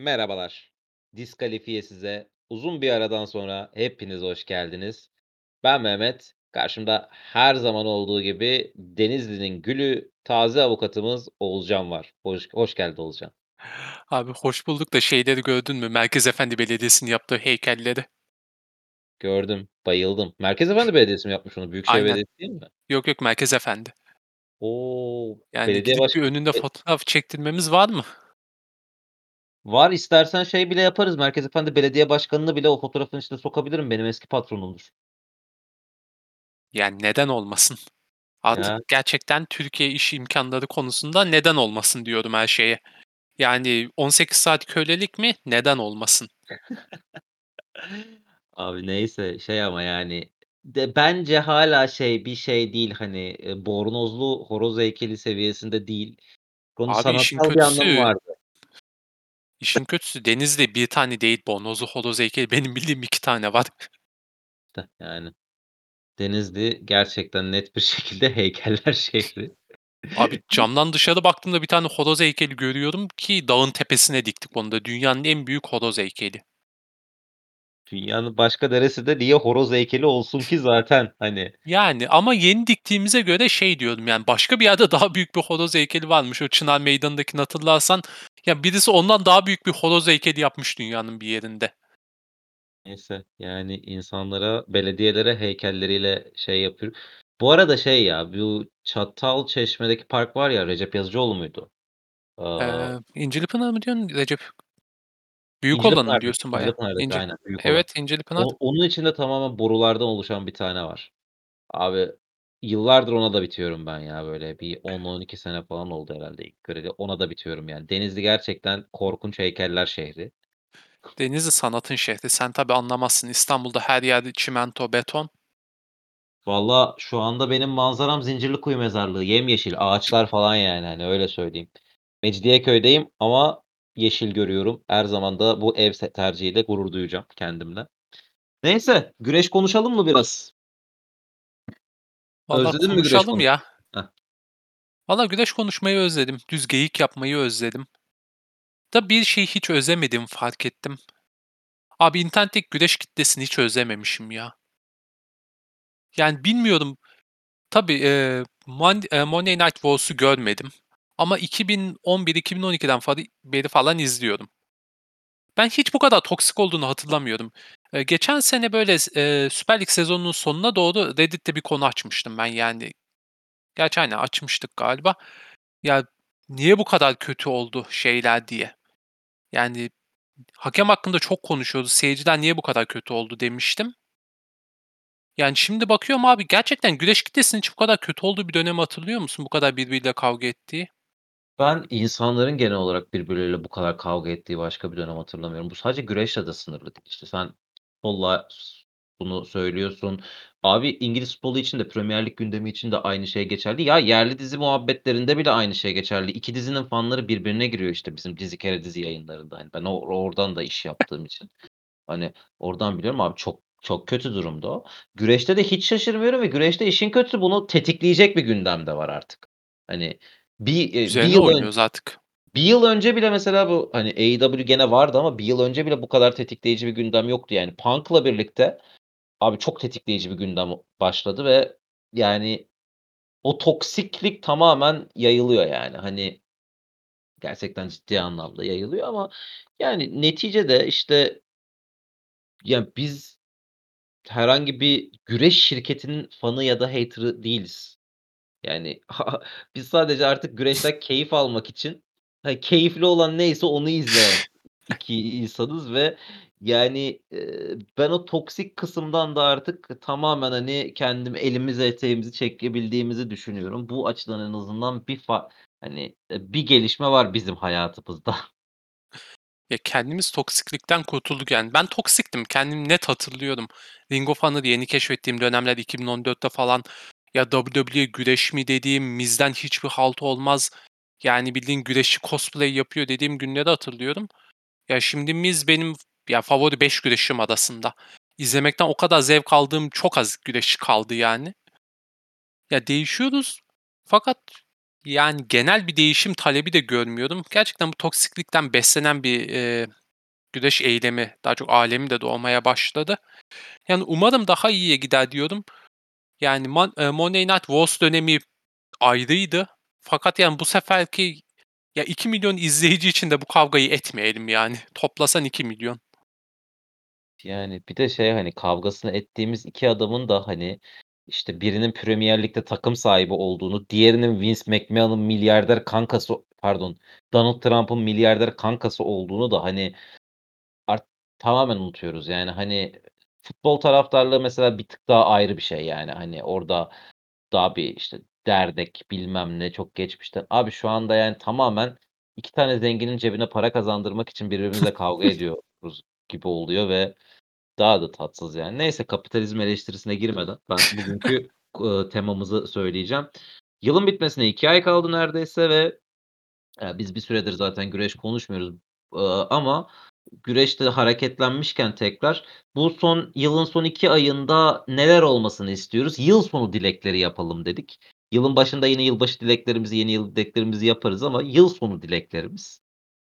Merhabalar. Diskalifiye size uzun bir aradan sonra hepiniz hoş geldiniz. Ben Mehmet. Karşımda her zaman olduğu gibi Denizli'nin gülü, taze avukatımız Oğulcan var. Hoş, hoş geldin Oğulcan. Abi hoş bulduk da şeyleri gördün mü? Merkezefendi Belediyesi'nin yaptığı heykelleri. Gördüm, bayıldım. Merkezefendi Belediyesi mi yapmış onu? Büyükşehir Aynen. Belediyesi değil mi? Yok yok Merkezefendi. Oo, Yani belediye başkanı önünde e, fotoğraf çektirmemiz var mı? Var istersen şey bile yaparız. Merkezefendi Belediye Başkanı'nı bile o fotoğrafın içine sokabilirim. Benim eski patronumdur. Yani neden olmasın? Artık Ya gerçekten Türkiye iş imkanları konusunda neden olmasın diyorum her şeye. Yani 18 saat kölelik mi? Neden olmasın? Abi neyse şey ama yani de bence hâlâ şey bir şey değil, hani, eee, bornozlu horoz heykeli seviyesinde değil. Onun Abi işin sanatsal bir anlamı kötüsü vardı. İşin kötüsü Denizli'de bir tane değil bornozlu horoz heykeli. Benim bildiğim 2 tane var. Yani Denizli gerçekten net bir şekilde heykeller şehri. Abi camdan dışarı baktığımda bir tane horoz heykeli görüyorum ki dağın tepesine diktik onu da. Dünyanın en büyük horoz heykeli. Dünyanın başka neresinde niye horoz heykeli olsun ki zaten, hani. Yani ama yeni diktiğimize göre şey diyordum yani başka bir yerde daha büyük bir horoz heykeli varmış. O Çınar Meydanı'ndakini hatırlarsan ya birisi ondan daha büyük bir horoz heykeli yapmış dünyanın bir yerinde. Neyse, yani insanlara, belediyelere heykelleriyle şey yapıyor. Bu arada şey ya, bu Çatalçeşme'deki park var ya, Recep Yazıcıoğlu muydu? Aaa, Eee, İncilipınar mı diyorsun Recep? Büyük olanı mı İncilipınar'daki, diyorsun bayağı? İncilipınar'daki İnci aynen büyük olan. Evet İncilipınar. O onun içinde tamamen borulardan oluşan bir tane var. Abi yıllardır ona da bitiyorum ben ya böyle bir 10-12 sene falan oldu herhâlde ilk göreli. Ona da bitiyorum yani. Denizli gerçekten korkunç heykeller şehri. Denizli sanatın şehri. Sen tabii anlamazsın. İstanbul'da her yer çimento, beton. Valla şu anda benim manzaram Zincirlikuyu mezarlığı. Yemyeşil ağaçlar falan yani hani öyle söyleyeyim. Mecidiyeköy'deyim ama yeşil görüyorum. Her zaman da bu ev se tercihiyle gurur duyacağım kendimle. Neyse, güreş konuşalım mı biraz? Valla Özledin mi güreş konuşalım ya. Valla güreş konuşmayı özledim. Düz geyik yapmayı özledim. Da bir şeyi hiç özlemedim fark ettim. Abi internetteki güreş kitlesini hiç özlememişim ya. Yani bilmiyorum. Tabii, eee, Mon eee, Monday Night Wars'u görmedim ama 2011-2012'den fari beri falan izliyorum. Ben hiç bu kadar toksik olduğunu hatırlamıyorum. Geçen sene böyle s Süper Lig sezonunun sonuna doğru Reddit'te bir konu açmıştım ben yani. Gerçi aynen açmıştık galiba. Ya, niye bu kadar kötü oldu şeyler diye. Yani hakem hakkında çok konuşuyordu. Seyirciler niye bu kadar kötü oldu demiştim. Yani şimdi bakıyorum abi gerçekten güreş kitlesinin hiç bu kadar kötü olduğu bir dönemi hatırlıyor musun? Bu kadar birbiriyle kavga ettiği. Ben insanların genel olarak birbirleriyle bu kadar kavga ettiği başka bir dönem hatırlamıyorum. Bu sadece güreşle de sınırlı değil. İşte sen futbolla bunu söylüyorsun. Abi İngiliz futbolu için de Premier Lig gündemi için de aynı şey geçerli. Ya yerli dizi muhabbetlerinde bile aynı şey geçerli. 2 dizinin fanları birbirine giriyor işte bizim Dizi Kere Dizi yayınlarında. Hani ben o oradan da iş yaptığım için. Hani oradan biliyorum abi çok çok kötü durumda o. Güreşte de hiç şaşırmıyorum ve güreşte işin kötüsü bunu tetikleyecek bir gündem de var artık. Hani bir, 1 Üzerine yıl oynuyoruz artık. 1 yıl önce bile mesela bu hani AEW gene vardı ama 1 yıl önce bile bu kadar tetikleyici bir gündem yoktu yani. Punk'la birlikte abi çok tetikleyici bir gündem başladı ve yani o toksiklik tamamen yayılıyor yani. Hani gerçekten ciddi anlamda yayılıyor ama yani neticede işte ya biz herhangi bir güreş şirketinin fanı ya da hater'ı değiliz. Yani biz sadece artık güreşten keyif almak için, ha, keyifli olan neyse onu izleyen 2 insanız ve yani, eee, ben o toksik kısımdan da artık tamamen, hani, kendimi elimizi eteğimizi çekebildiğimizi düşünüyorum. Bu açıdan en azından bir fa hani, eee, bir gelişme var bizim hayatımızda. Ya kendimiz toksiklikten kurtulduk yani. Ben toksiktim. Kendimi net hatırlıyorum. Ring of Honor'ı yeni keşfettiğim dönemler 2014'te falan ya WWE güreş mi dediğim, Miz'den hiçbir halt olmaz. Yani bildiğin güreşçi cosplay yapıyor dediğim günleri hatırlıyorum. Ya şimdi Miz benim ya favori 5 güreşim arasında. İzlemekten o kadar zevk aldığım çok az güreşçi kaldı yani. Ya değişiyoruz fakat Yani, genel bir değişim talebi de görmüyorum. Gerçekten bu toksiklikten beslenen bir, eee, güreş eylemi, daha çok alemi de doğmaya başladı. Yani, umarım daha iyiye gider diyorum. Yani, Mon Monday Night Wars dönemi ayrıydı. Fakat, yani, bu seferki ya 2.000.000 izleyici için de bu kavgayı etmeyelim, yani. Toplasan 2.000.000. Yani, bir de şey, hani, kavgasını ettiğimiz 2 adamın da, hani, işte, birinin Premier Lig'de takım sahibi olduğunu, diğerinin Vince McMahon'ın milyarder kankası pardon, Donald Trump'ın milyarder kankası olduğunu da, hani, art tamamen unutuyoruz. Yani, hani, futbol taraftarlığı mesela bir tık daha ayrı bir şey, yani. Hani, orada daha bir, işte, dernek, bilmem ne, çok geçmişten. Abi, şu anda, yani, tamamen 2 tane zenginin cebine para kazandırmak için birbirimizle kavga ediyoruz gibi oluyor ve daha da tatsız, yani. Neyse, kapitalizm eleştirisine girmeden ben bugünkü temamızı söyleyeceğim. Yılın bitmesine 2 ay kaldı neredeyse ve, eee, biz bir süredir zaten güreş konuşmuyoruz, ama güreşte hareketlenmişken tekrar bu son yılın son 2 ayında neler olmasını istiyoruz? Yıl sonu dilekleri yapalım dedik. Yılın başında yine yılbaşı dileklerimizi, yeni yıl dileklerimizi yaparız ama yıl sonu dileklerimiz,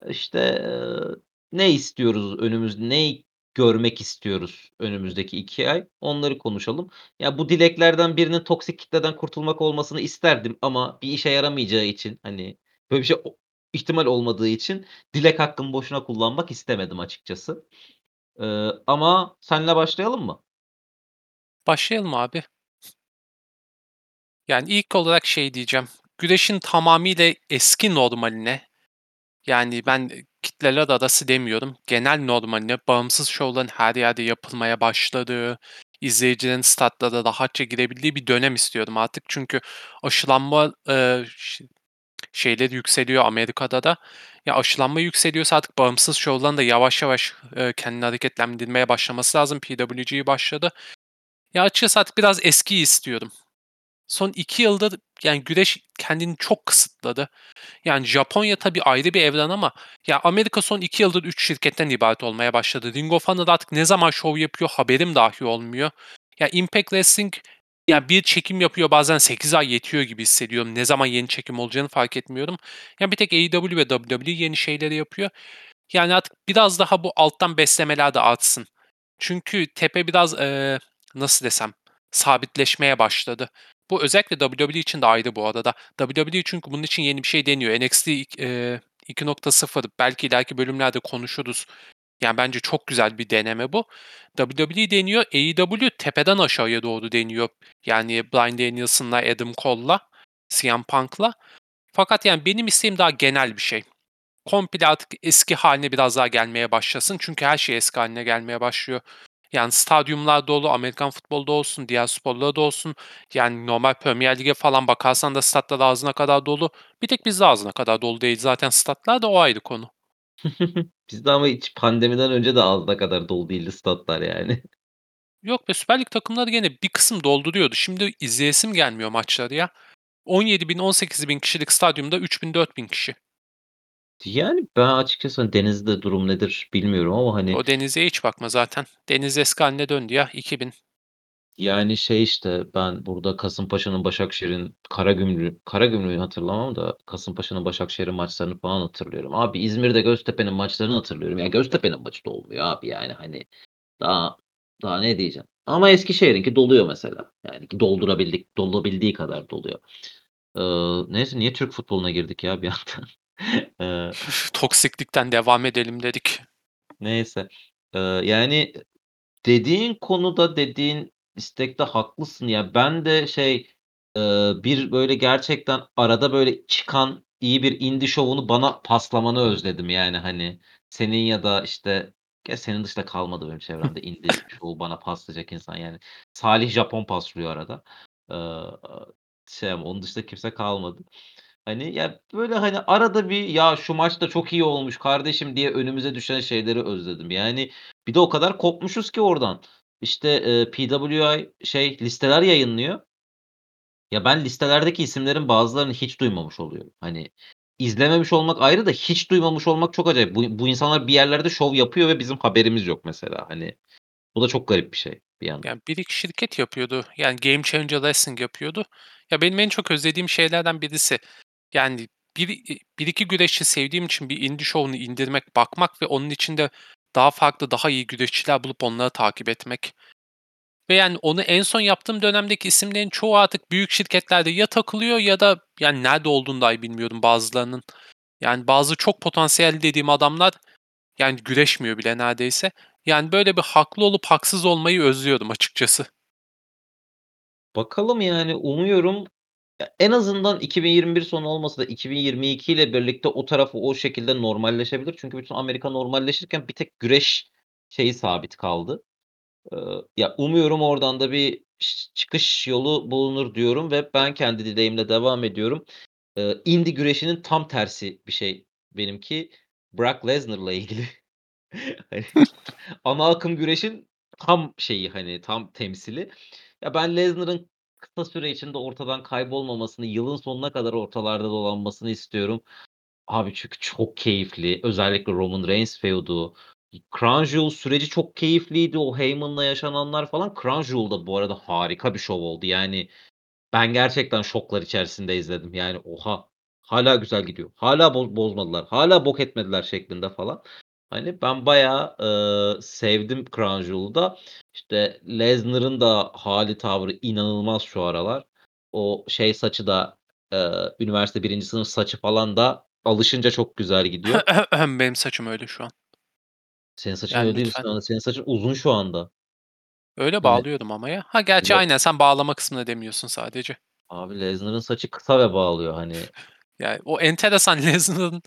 işte, ne istiyoruz önümüz neyi görmek istiyoruz önümüzdeki 2 ay? Onları konuşalım. Ya, bu dileklerden birinin toksik kitleden kurtulmak olmasını isterdim ama bir işe yaramayacağı için, hani, böyle bir şey ihtimal olmadığı için dilek hakkımı boşuna kullanmak istemedim açıkçası. Eee, ama seninle başlayalım mı? Başlayalım abi. Yani, ilk olarak şey diyeceğim, güreşin tamamıyla eski normaline, yani, ben, kitleler arası demiyorum, genel normaline, bağımsız şovların her yerde yapılmaya başladığı, izleyicilerin statlara rahatça girebildiği bir dönem istiyorum artık. Çünkü aşılanma, ş şeyleri yükseliyor Amerika'da da. Ya, aşılanma yükseliyorsa artık bağımsız şovların da yavaş yavaş, eee, kendini hareketlendirmeye başlaması lazım. PWG başladı. Ya, açıkçası artık biraz eskiyi istiyorum. Son 2 yıldır, yani, güreş kendini çok kısıtladı. Yani, Japonya tabii ayrı bir evren ama ya, Amerika son 2 yıldır 3 şirketten ibaret olmaya başladı. Ring of Honor artık ne zaman şov yapıyor haberim dahi olmuyor. Ya, Impact Wrestling, ya, bir çekim yapıyor bazen 8 ay yetiyor gibi hissediyorum. Ne zaman yeni çekim olacağını fark etmiyorum. Ya, bir tek AEW ve WWE yeni şeyleri yapıyor. Yani, artık biraz daha bu alttan beslemeler de artsın. Çünkü tepe biraz, eee, nasıl desem, sabitleşmeye başladı. Bu özellikle WWE için de ayrı bu arada. WWE çünkü bunun için yeni bir şey deniyor. NXT eee, 2.0 belki ileriki bölümlerde konuşuruz. Yani, bence çok güzel bir deneme bu. WWE deniyor, AEW tepeden aşağıya doğru deniyor. Yani, Bryan Danielson'la, Adam Cole'la, CM Punk'la. Fakat, yani, benim isteğim daha genel bir şey. Komple artık eski hâline biraz daha gelmeye başlasın. Çünkü her şey eski hâline gelmeye başlıyor. Yani, stadyumlar dolu, Amerikan futbolda olsun, diğer sporlarda olsun. Yani, normal Premier Lig'e falan bakarsan da statlar ağzına kadar dolu. Bir tek bizde ağzına kadar dolu değil zaten statlar da o ayrı konu. Bizde ama hiç pandemiden önce de ağzına kadar dolu değildi statlar, yani. Yok be, Süper Lig takımları gene bir kısım dolduruyordu. Şimdi izleyesim gelmiyor maçları ya. 17.000, 18.000 kişilik stadyumda 3.000-4.000 kişi. Yani, ben açıkçası, hani, Denizli'de durum nedir bilmiyorum ama, hani O Denizli'ye hiç bakma zaten. Denizli eski hâline döndü ya, 2.000. Yani, şey, işte, ben burada Kasımpaşa'nın, Başakşehir'in, Karagümrük Karagümrük'ü hatırlamam da Kasımpaşa'nın, Başakşehir'in maçlarını falan hatırlıyorum. Abi, İzmir'de Göztepe'nin maçlarını hatırlıyorum. Ya, Göztepe'nin maçı dolmuyor abi, yani, hani. Daha daha ne diyeceğim? Ama Eskişehir'inki doluyor mesela. Yani, ki doldurabildik dolabildiği kadar doluyor. Iıı, neyse, niye Türk futboluna girdik ya bir anda? Eee Toksiklikten devam edelim dedik. Neyse. Eee, yani, dediğin konuda, dediğin istekte haklısın. Ya, ben de şey, eee, bir, böyle, gerçekten arada, böyle, çıkan iyi bir indie şovunu bana paslamanı özledim, yani, hani. Senin ya da, işte, gerçi senin dışında kalmadı benim çevremde indie şovu bana paslayacak insan, yani. Salih Japon paslıyor arada. Eee, şey ama onun dışında kimse kalmadı. Hani, ya, böyle, hani, arada bir, "Ya, şu maç da çok iyi olmuş kardeşim." diye önümüze düşen şeyleri özledim. Yani, bir de o kadar kopmuşuz ki oradan. İşte, eee, PWI şey, listeler yayınlıyor. Ya, ben listelerdeki isimlerin bazılarını hiç duymamış oluyorum. Hani, izlememiş olmak ayrı da hiç duymamış olmak çok acayip. Bu bu insanlar bir yerlerde şov yapıyor ve bizim haberimiz yok mesela, hani. Bu da çok garip bir şey bir yandan. Yani, 1-2 şirket yapıyordu. Yani, Game Changer Wrestling yapıyordu. Ya, benim en çok özlediğim şeylerden birisi. Yani bir i 1-2 güreşçi sevdiğim için bir indie show'unu indirmek, bakmak ve onun içinde daha farklı, daha iyi güreşçiler bulup onları takip etmek ve yani onu en son yaptığım dönemdeki isimlerin çoğu artık büyük şirketlerde ya takılıyor ya da yani nerede olduğunu dahi bilmiyorum bazılarının. Yani bazı çok potansiyelli dediğim adamlar yani güreşmiyor bile neredeyse. Yani böyle bir haklı olup haksız olmayı özlüyorum açıkçası. Bakalım yani umuyorum en azından 2021 sonu olmasa da 2022 ile birlikte o tarafı o şekilde normalleşebilir. Çünkü bütün Amerika normalleşirken bir tek güreş şeyi sabit kaldı. Eee, ya umuyorum oradan da bir çıkış yolu bulunur diyorum ve ben kendi dileğimle devam ediyorum. Eee, indie güreşinin tam tersi bir şey benimki. Brock Lesnar'la ilgili. Hani ana akım güreşin tam şeyi, hani, tam temsili. Ya, ben Lesnar'ın kısa süre içinde ortadan kaybolmamasını, yılın sonuna kadar ortalarda dolanmasını istiyorum. Abi çünkü çok keyifli. Özellikle Roman Reigns feud'u. Crown Jewel süreci çok keyifliydi. O Heyman'la yaşananlar falan. Crown Jewel da bu arada harika bir şov oldu. Yani ben gerçekten şoklar içerisinde izledim. Yani oha! Hâlâ güzel gidiyor. Hâlâ boz bozmadılar. Hâlâ bok etmediler şeklinde falan. Hani ben bayağı, ııı, sevdim Crown Jewel'u da. İşte Lesnar'ın da hâli tavrı inanılmaz şu aralar. O şey saçı da, eee, üniversite 1. sınıf saçı falan da alışınca çok güzel gidiyor. Benim saçım öyle şu an. Senin saçın Yani öyle değil lütfen. Senin saçın uzun şu anda. Öyle Evet. bağlıyordum ama ya. Ha, gerçi Yok. aynen sen bağlama kısmını demiyorsun sadece. Abi Lesnar'ın saçı kısa ve bağlıyor hani. Ya, o enteresan Lesnar'ın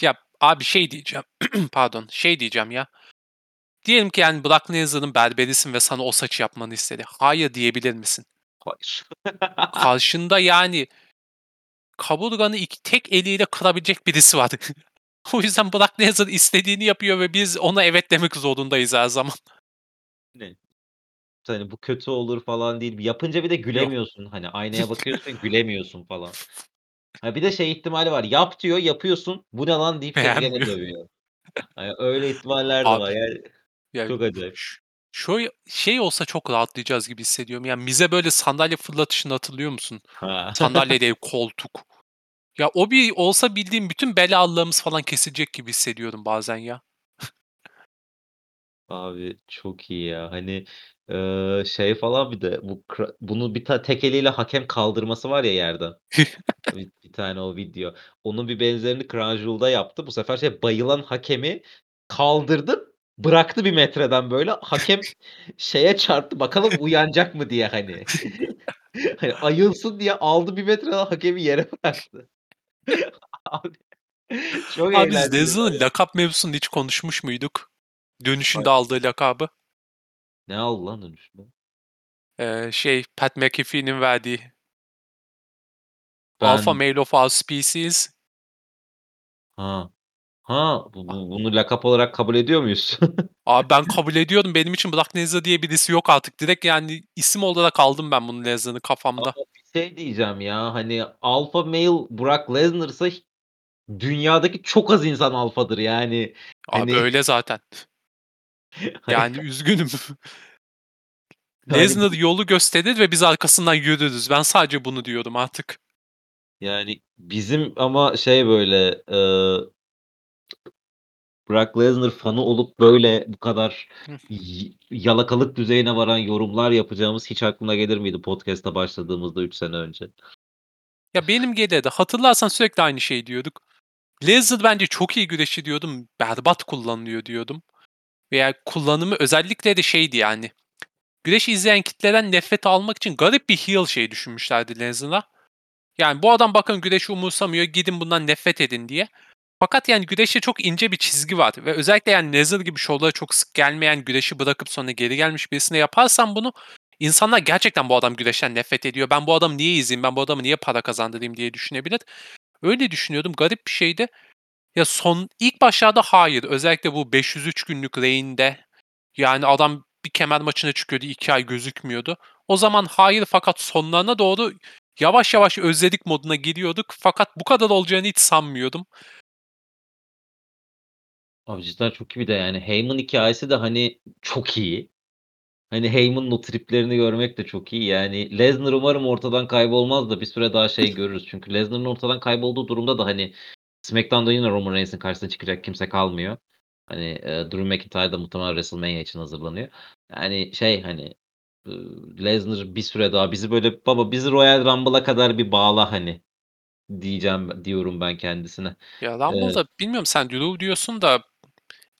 ya abi şey diyeceğim, pardon, şey diyeceğim ya. Diyelim ki yani Brock Lesnar'ın berberisin ve sana o saçı yapmanı istedi. "Hayır." diyebilir misin? Hayır. Karşında yani kaburganı iki tek eliyle kırabilecek birisi var. O yüzden Brock Lesnar istediğini yapıyor ve biz ona evet demek zorundayız her zaman. Ne? Hani bu kötü olur falan değil. Yapınca bir de gülemiyorsun. Hani aynaya bakıyorsun, gülemiyorsun falan. Ha, bir de şey ihtimali var. Yap diyor, yapıyorsun. "Bu ne lan?" deyip seni gene dövüyor. Hani öyle ihtimaller de var. Yani ya çok acayip. ş şöy şey olsa çok rahatlayacağız gibi hissediyorum. Ya Miz'e böyle sandalye fırlatışını hatırlıyor musun? Ha. Sandalye değil, koltuk. Ya o bir olsa bildiğim bütün belalarımız falan kesilecek gibi hissediyorum bazen ya. Abi çok iyi ya. Hani, eee, şey falan bir de bu kra bunu bir ta tek eliyle hakem kaldırması var ya yerden. Bir bir tane o video. Onun bir benzerini Crown Jewel'da yaptı. Bu sefer şey bayılan hakemi kaldırdı, bıraktı 1 metreden böyle. Hakem şeye çarptı bakalım uyanacak mı diye hani. Hani ayılsın diye aldı 1 metreden hakemi yere bıraktı. Abi çok Abi biz baya. lakap mevzusunu hiç konuşmuş muyduk? Dönüşünde Hayır. aldığı lakabı. Ne aldı lan dönüşünde? Eee, şey Pat McAfee'nin verdiği. Alpha Ben male of our species. Ha. Ha, bu Ah. bu bunu lakap olarak kabul ediyor muyuz? Abi ben kabul ediyorum. Benim için Brock Lesnar diye birisi yok artık. Direkt yani isim olarak aldım ben bunu Ama kafamda. bir şey diyeceğim ya, hani alpha male Brock Lesnar'sa dünyadaki çok az insan alfadır yani. Abi Hani öyle zaten. Hani Yani üzgünüm. Yani Lesnar yolu gösterir ve biz arkasından yürürüz. Ben sadece bunu diyorum artık. Yani bizim ama şey böyle, eee Brock Lesnar fanı olup böyle bu kadar yalakalık düzeyine varan yorumlar yapacağımız hiç aklına gelir miydi podcast'a başladığımızda 3 sene önce? Ya benim gelirdi. Hatırlarsan sürekli aynı şeyi diyorduk. Lesnar bence çok iyi güreşçi diyordum. Berbat kullanılıyor diyordum. Veya kullanımı özellikle de şeydi yani. Güreşi izleyen kitleden nefret almak için garip bir heel şeyi düşünmüşlerdi Lesnar'a. Yani bu adam bakın güreşi umursamıyor, gidin bundan nefret edin diye. Fakat yani güreşte çok ince bir çizgi var ve özellikle yani Lesnar gibi şovlara çok sık gelmeyen, güreşi bırakıp sonra geri gelmiş birisine yaparsan bunu, insanlar gerçekten bu adam güreşten nefret ediyor. Ben bu adamı niye izleyeyim, ben bu adamı niye para kazandırayım diye düşünebilir. Öyle düşünüyordum, garip bir şeydi. Ya son ilk başlarda hayır, özellikle bu 503 günlük reign'de yani adam bir kemer maçına çıkıyordu, 2 ay gözükmüyordu. O zaman hayır fakat sonlarına doğru yavaş yavaş özledik moduna giriyorduk fakat bu kadar olacağını hiç sanmıyordum. Abi cidden çok iyi bir de yani Heyman hikâyesi de hani çok iyi. Hani Heyman'ın o triplerini görmek de çok iyi. Yani Lesnar umarım ortadan kaybolmaz da bir süre daha şey görürüz. Çünkü Lesnar'ın ortadan kaybolduğu durumda da hani SmackDown'da yine Roman Reigns'in karşısına çıkacak kimse kalmıyor. Hani e, Drew McIntyre da muhtemelen WrestleMania için hazırlanıyor. Yani şey hani e, Lesnar bir süre daha bizi böyle baba bizi Royal Rumble'a kadar bir bağla hani diyeceğim diyorum ben kendisine. Ya Ee, Rumble'da bilmiyorum sen Drew diyorsun da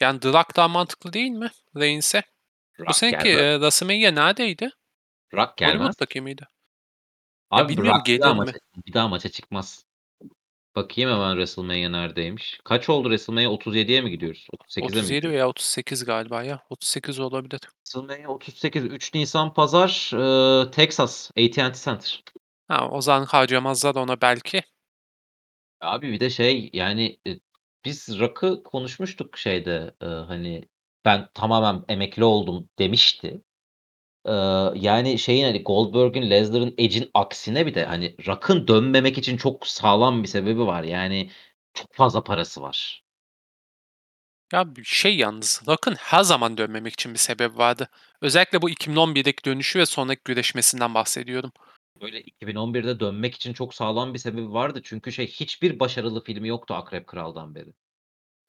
yani Drak daha mantıklı değil mi Reigns'e? Bu seneki e, WrestleMania neredeydi? Rock gelmez. Hollywood'daki miydi? Abi bilmiyorum, Rock bir daha, mi? maça, bir daha maça çıkmaz. Bakayım hemen WrestleMania neredeymiş. Kaç oldu WrestleMania? 37'ye mi gidiyoruz? 38'e mi 37 gidiyoruz? veya 38 galiba ya. 38 olabilir. WrestleMania 38. 3 Nisan Pazar. e, Texas. AT&T Center. Ha, o zaman harcamazlar ona belki. Abi bir de şey yani e, biz Rock'ı konuşmuştuk şeyde e, hani ben tamamen emekli oldum demişti. E, yani şeyin hani Goldberg'in, Lesnar'ın, Edge'in aksine bir de hani Rock'ın dönmemek için çok sağlam bir sebebi var. Yani çok fazla parası var. Ya şey yalnız Rock'ın her zaman dönmemek için bir sebep vardı. Özellikle bu 2011'deki dönüşü ve sonraki güreşmesinden bahsediyorum. Böyle 2011'de dönmek için çok sağlam bir sebebi vardı. Çünkü şey hiçbir başarılı filmi yoktu Akrep Kral'dan beri.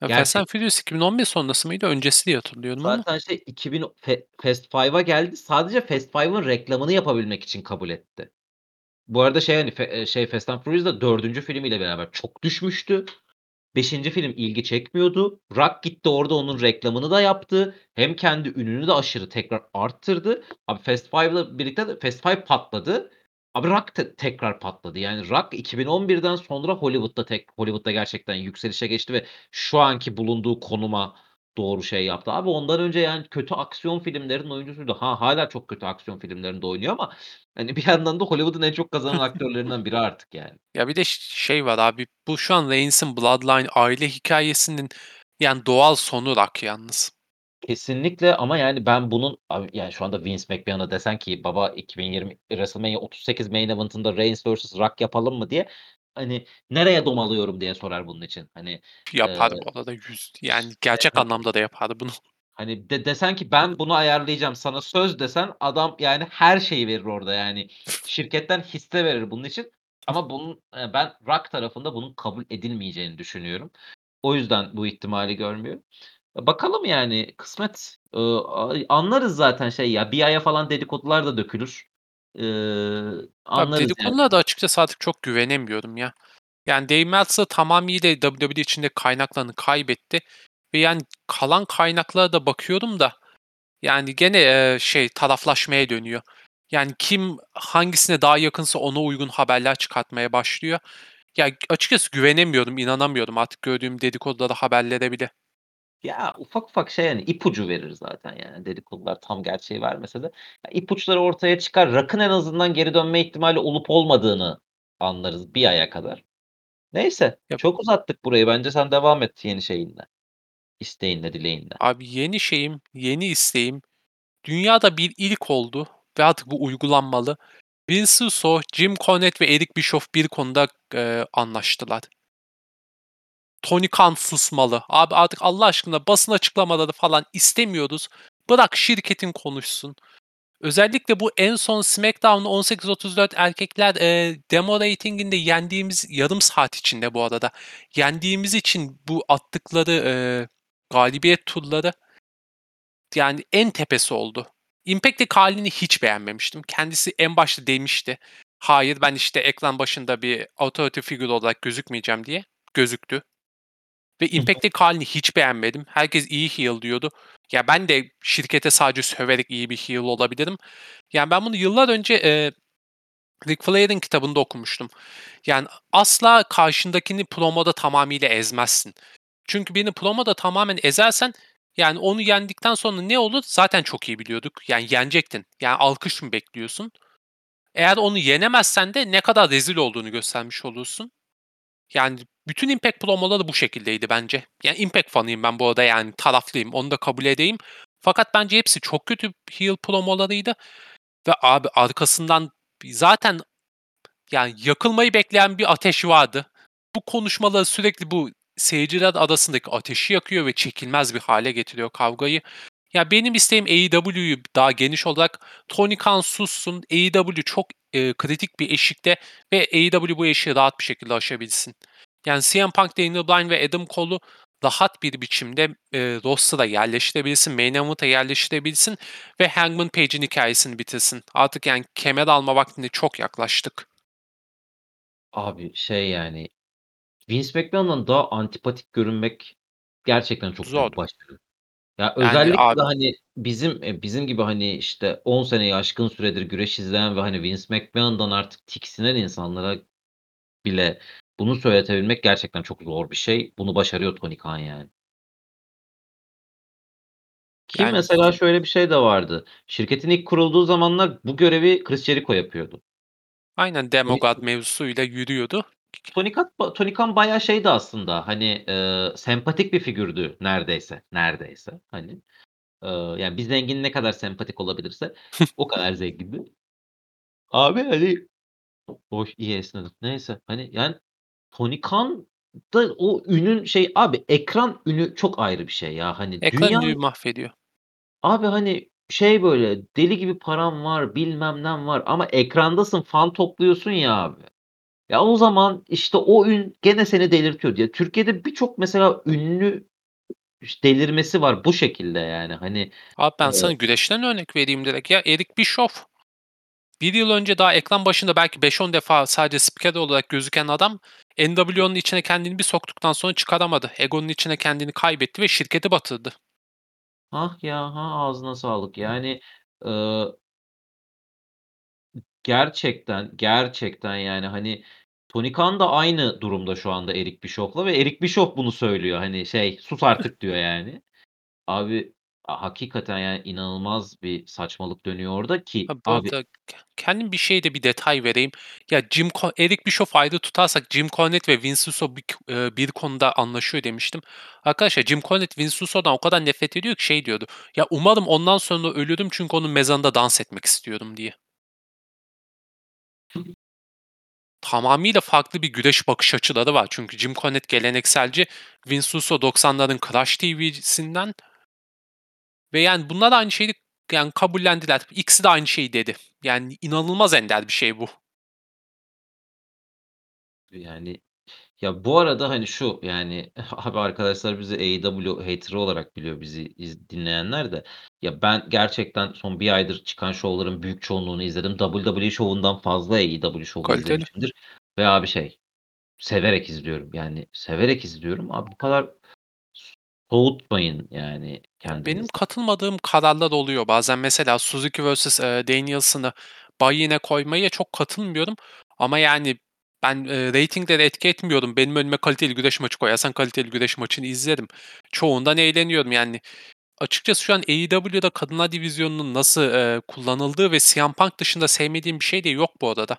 Ya Gerçek- Fast and Furious 2011 sonrası mıydı? Öncesi diye hatırlıyorum ama. Zaten şey 2000 Fe- Fast Five'a geldi. Sadece Fast Five'ın reklamını yapabilmek için kabul etti. Bu arada şey hani fe- e, şey Fast and Furious da dördüncü filmiyle beraber çok düşmüştü. Beşinci film ilgi çekmiyordu. Rock gitti orada onun reklamını da yaptı. Hem kendi ününü de aşırı tekrar arttırdı. Abi Fast Five'la birlikte de Fast Five patladı. Abi Rock te- tekrar patladı. Yani Rock 2011'den sonra Hollywood'da tek Hollywood'da gerçekten yükselişe geçti ve şu anki bulunduğu konuma doğru şey yaptı. Abi ondan önce yani kötü aksiyon filmlerinin oyuncusuydu. Ha hala çok kötü aksiyon filmlerinde oynuyor ama hani bir yandan da Hollywood'un en çok kazanan aktörlerinden biri artık yani. Ya bir de şey var abi. Bu şu an Reigns'in Bloodline aile hikayesinin yani doğal sonu Rock yalnız. Kesinlikle ama yani ben bunun abi yani şu anda Vince McMahon'a desen ki baba 2020 WrestleMania 38 main event'ında Reigns vs. Rock yapalım mı diye hani nereye domalıyorum diye sorar bunun için. Hani Yapar Eee, bu arada yüz. Yani gerçek evet. anlamda da yapar bunu. hani de desen ki ben bunu ayarlayacağım sana söz desen adam yani her şeyi verir orada yani. Şirketten hisse verir bunun için. Ama bunun e, ben Rock tarafında bunun kabul edilmeyeceğini düşünüyorum. O yüzden bu ihtimali görmüyor. Bakalım yani kısmet. Eee, a- anlarız zaten şey ya bir aya falan dedikodular da dökülür. Abi anlarız yani. dedikodulara da açıkçası artık çok güvenemiyorum ya. Yani Dave Meltzer tamamıyla WWE içinde kaynaklarını kaybetti. Ve yani kalan kaynaklara da bakıyorum da yani gene şey taraflaşmaya dönüyor. Yani kim hangisine daha yakınsa ona uygun haberler çıkartmaya başlıyor. Ya açıkçası güvenemiyorum, inanamıyorum artık gördüğüm dedikodulara, haberlere bile. Ya ufak ufak şey yani ipucu verir zaten yani dedikodular tam gerçeği vermese de. Ya ipuçları ortaya çıkar. Rock'ın en azından geri dönme ihtimali olup olmadığını anlarız bir aya kadar. Neyse Yap. çok uzattık burayı. Bence sen devam et yeni şeyinle. İsteğinle, dileğinle. Abi yeni şeyim, yeni isteğim dünyada bir ilk oldu ve artık bu uygulanmalı. Vince Russo, Jim Cornette ve Eric Bischoff bir konuda eee, anlaştılar. Tony Khan susmalı. Abi artık Allah aşkına basın açıklamaları falan istemiyoruz. Bırak şirketin konuşsun. Özellikle bu en son SmackDown 18-34 erkekler e, demo ratinginde yendiğimiz yarım saat içinde bu arada. Yendiğimiz için bu attıkları e, galibiyet turları yani en tepesi oldu. Impact'teki halini hiç beğenmemiştim. Kendisi en başta demişti. Hayır ben işte ekran başında bir authority figure olarak gözükmeyeceğim diye. Gözüktü. Ve Impact'teki halini hiç beğenmedim. Herkes iyi heel diyordu. Ya ben de şirkete sadece söverek iyi bir heel olabilirim. Yani ben bunu yıllar önce e, Ric Flair'in kitabında okumuştum. Yani asla karşındakini promoda tamamıyla ezmezsin. Çünkü birini promoda tamamen ezersen yani onu yendikten sonra ne olur zaten çok iyi biliyorduk. Yani yenecektin. Yani alkış mı bekliyorsun? Eğer onu yenemezsen de ne kadar rezil olduğunu göstermiş olursun. Yani bütün Impact promoları bu şekildeydi bence. Yani Impact fanıyım ben bu arada yani taraflıyım onu da kabul edeyim. Fakat bence hepsi çok kötü heel promolarıydı. Ve abi arkasından zaten yani yakılmayı bekleyen bir ateş vardı. Bu konuşmaları sürekli bu seyirciler arasındaki ateşi yakıyor ve çekilmez bir hale getiriyor kavgayı. Ya, benim isteğim AEW'yu daha geniş olarak Tony Khan sussun, AEW çok, eee, kritik bir eşikte ve AEW bu eşiği rahat bir şekilde aşabilsin. Yani CM Punk, Daniel Bryan ve Adam Cole'u rahat bir biçimde, eee, roster'a yerleştirebilsin, main event'a yerleştirebilsin ve Hangman Page'in hikâyesini bitirsin. Artık, yani, kemer alma vaktine çok yaklaştık. Abi, şey, yani, Vince McMahon'dan daha antipatik görünmek gerçekten çok Zor. bir başarı. Ya, Yani, özellikle abi hani, bizim, eee, bizim gibi, hani, işte, 10 seneyi aşkın süredir güreş izleyen ve, hani, Vince McMahon'dan artık tiksinen insanlara bile bunu söyletebilmek gerçekten çok zor bir şey. Bunu başarıyor Tony Khan, yani. Ki Yani mesela şöyle bir şey de vardı. Şirketin ilk kurulduğu zamanlar bu görevi Chris Jericho yapıyordu. Aynen, Tony Demogod mevzusuyla yürüyordu. Tony Khan bayağı şeydi aslında, hani, eee, sempatik bir figürdü neredeyse, neredeyse, hani. Eee, yani, bir zengin ne kadar sempatik olabilirse o kadar zengindi. Abi, hani Hoş, iyi esnedim. Neyse, hani, yani, Tony Khan'da o ünün şey Abi, ekran ünü çok ayrı bir şey ya. Hani, Ekran dünya ünlüyü mahvediyor. Abi, hani, şey, böyle, deli gibi paran var, bilmem nen var ama ekrandasın, fan topluyorsun ya abi. Ya, o zaman, işte, o ün gene seni delirtiyor. Ya, Türkiye'de birçok mesela ünlü delirmesi var bu şekilde, yani, hani, Abi, ben sana eee güreşten örnek vereyim direkt ya. Eric Bischoff 1 yıl önce daha ekran başında belki 5-10 defa sadece spiker olarak gözüken adam, NWO'nun içine kendini bir soktuktan sonra çıkaramadı. Egonun içine kendini kaybetti ve şirketi batırdı. Hah ya, ha, ağzına sağlık. Yani, ııı gerçekten, gerçekten, yani, hani, Tony Khan da aynı durumda şu anda Eric Bischoff'la ve Eric Bischoff bunu söylüyor. Hani, şey, "Sus artık." diyor, yani. Abi, a hakikaten, yani, inanılmaz bir saçmalık dönüyor orada ki Ha, bu abi arada ke kendim bir şeyde bir detay vereyim. Ya, Jim Co Eric Bischoff'u ayrı tutarsak Jim Cornette ve Vince Russo bir k eee, bir konuda anlaşıyor demiştim. Arkadaşlar Jim Cornette Vince Russo'dan o kadar nefret ediyor ki şey diyordu, "Ya, umarım ondan sonra ölürüm çünkü onun mezarında dans etmek istiyorum." diye. Tamamıyla farklı bir güreş bakış açıları var. Çünkü Jim Cornette gelenekselci, Vince Russo 90'ların Crash TV'sinden ve yani bunlar aynı şeyi yani kabullendiler. İkisi de aynı şeyi dedi. Yani inanılmaz ender bir şey bu. Yani, ya, bu arada, hani, şu, yani, abi arkadaşlar bizi AEW hater'ı olarak biliyor bizi iz dinleyenler de. Ya, ben gerçekten son 1 aydır çıkan şovların büyük çoğunluğunu izledim. WWE şovundan fazla AEW şovu Kaliteli. izlemişimdir ve abi şey, severek izliyorum. Yani, severek izliyorum. Abi bu kadar soğutmayın, yani, Ya, benim kendinizi. katılmadığım kararlar oluyor. Bazen mesela Suzuki vs. eee, Daniels'ını buy-in'e koymaya çok katılmıyorum ama yani ben, eee, reytingleri etki etmiyorum. Benim önüme kaliteli güreş maçı koyarsan kaliteli güreş maçını izlerim. Çoğundan eğleniyorum yani. Açıkçası şu an AEW'da kadınlar divizyonunun nasıl, eee, kullanıldığı ve CM Punk dışında sevmediğim bir şey de yok bu arada.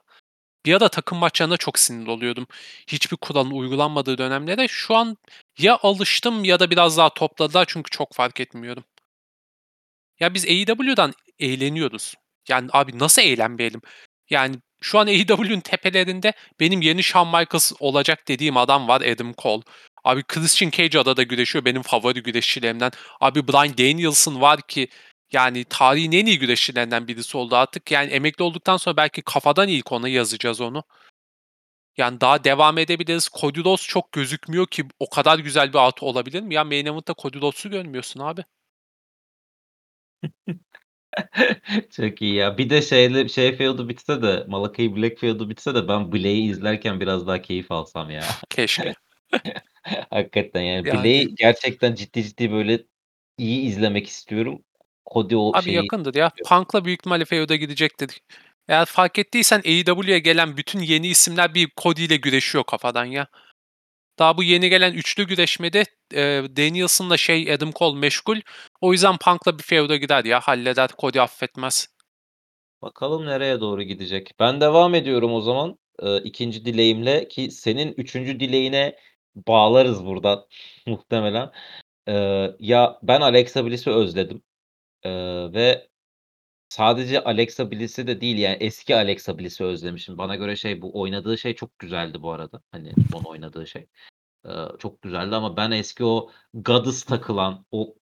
Bir ara takım maçlarına çok sinir oluyordum. Hiçbir kuralın uygulanmadığı dönemlere. Şu an ya alıştım ya da biraz daha topladılar çünkü çok fark etmiyorum. Ya, biz AEW'dan eğleniyoruz. Yani, abi nasıl eğlenmeyelim? Yani, şu an AEW'nin tepelerinde benim yeni Shawn Michaels olacak dediğim adam var, Adam Cole. Abi Christian Cage arada güreşiyor, benim favori güreşçilerimden. Abi Bryan Danielson var ki, yani tarihin en iyi güreşçilerinden birisi oldu artık. Yani emekli olduktan sonra belki kafadan ilk ona yazacağız onu. Yani daha devam edebiliriz. Cody Rhodes çok gözükmüyor ki o kadar güzel bir at olabilir mi? Ya main event'ta Cody Rhodes'u görmüyorsun abi. Çok iyi ya. Bir de şeyle şey feud'u bitse de Malakai Black feud'u bitse de ben Black'i izlerken biraz daha keyif alsam ya. Keşke. Hakikaten yani Yani Black'i gerçekten ciddi ciddi böyle iyi izlemek istiyorum. Cody o Abi şeyi yakındır ya. Punk'la büyük ihtimalle feud'a gidecektir. Eğer fark ettiysen AEW'ye gelen bütün yeni isimler bir Cody ile güreşiyor kafadan ya. Daha bu yeni gelen üçlü güreşmede, eee, Danielson'la şey Adam Cole meşgul. O yüzden Punk'la bir feud'a gider ya, halleder. Cody affetmez. Bakalım nereye doğru gidecek. Ben devam ediyorum o zaman, eee, 2'nci dileğimle ki senin 3'üncü dileğine bağlarız buradan muhtemelen. Eee, ya ben Alexa Bliss'i özledim, eee, ve sadece Alexa Bliss'i de değil yani eski Alexa Bliss'i özlemişim. Bana göre şey bu oynadığı şey çok güzeldi bu arada. Hani son oynadığı şey. Eee, çok güzeldi ama ben eski o Goddess takılan, o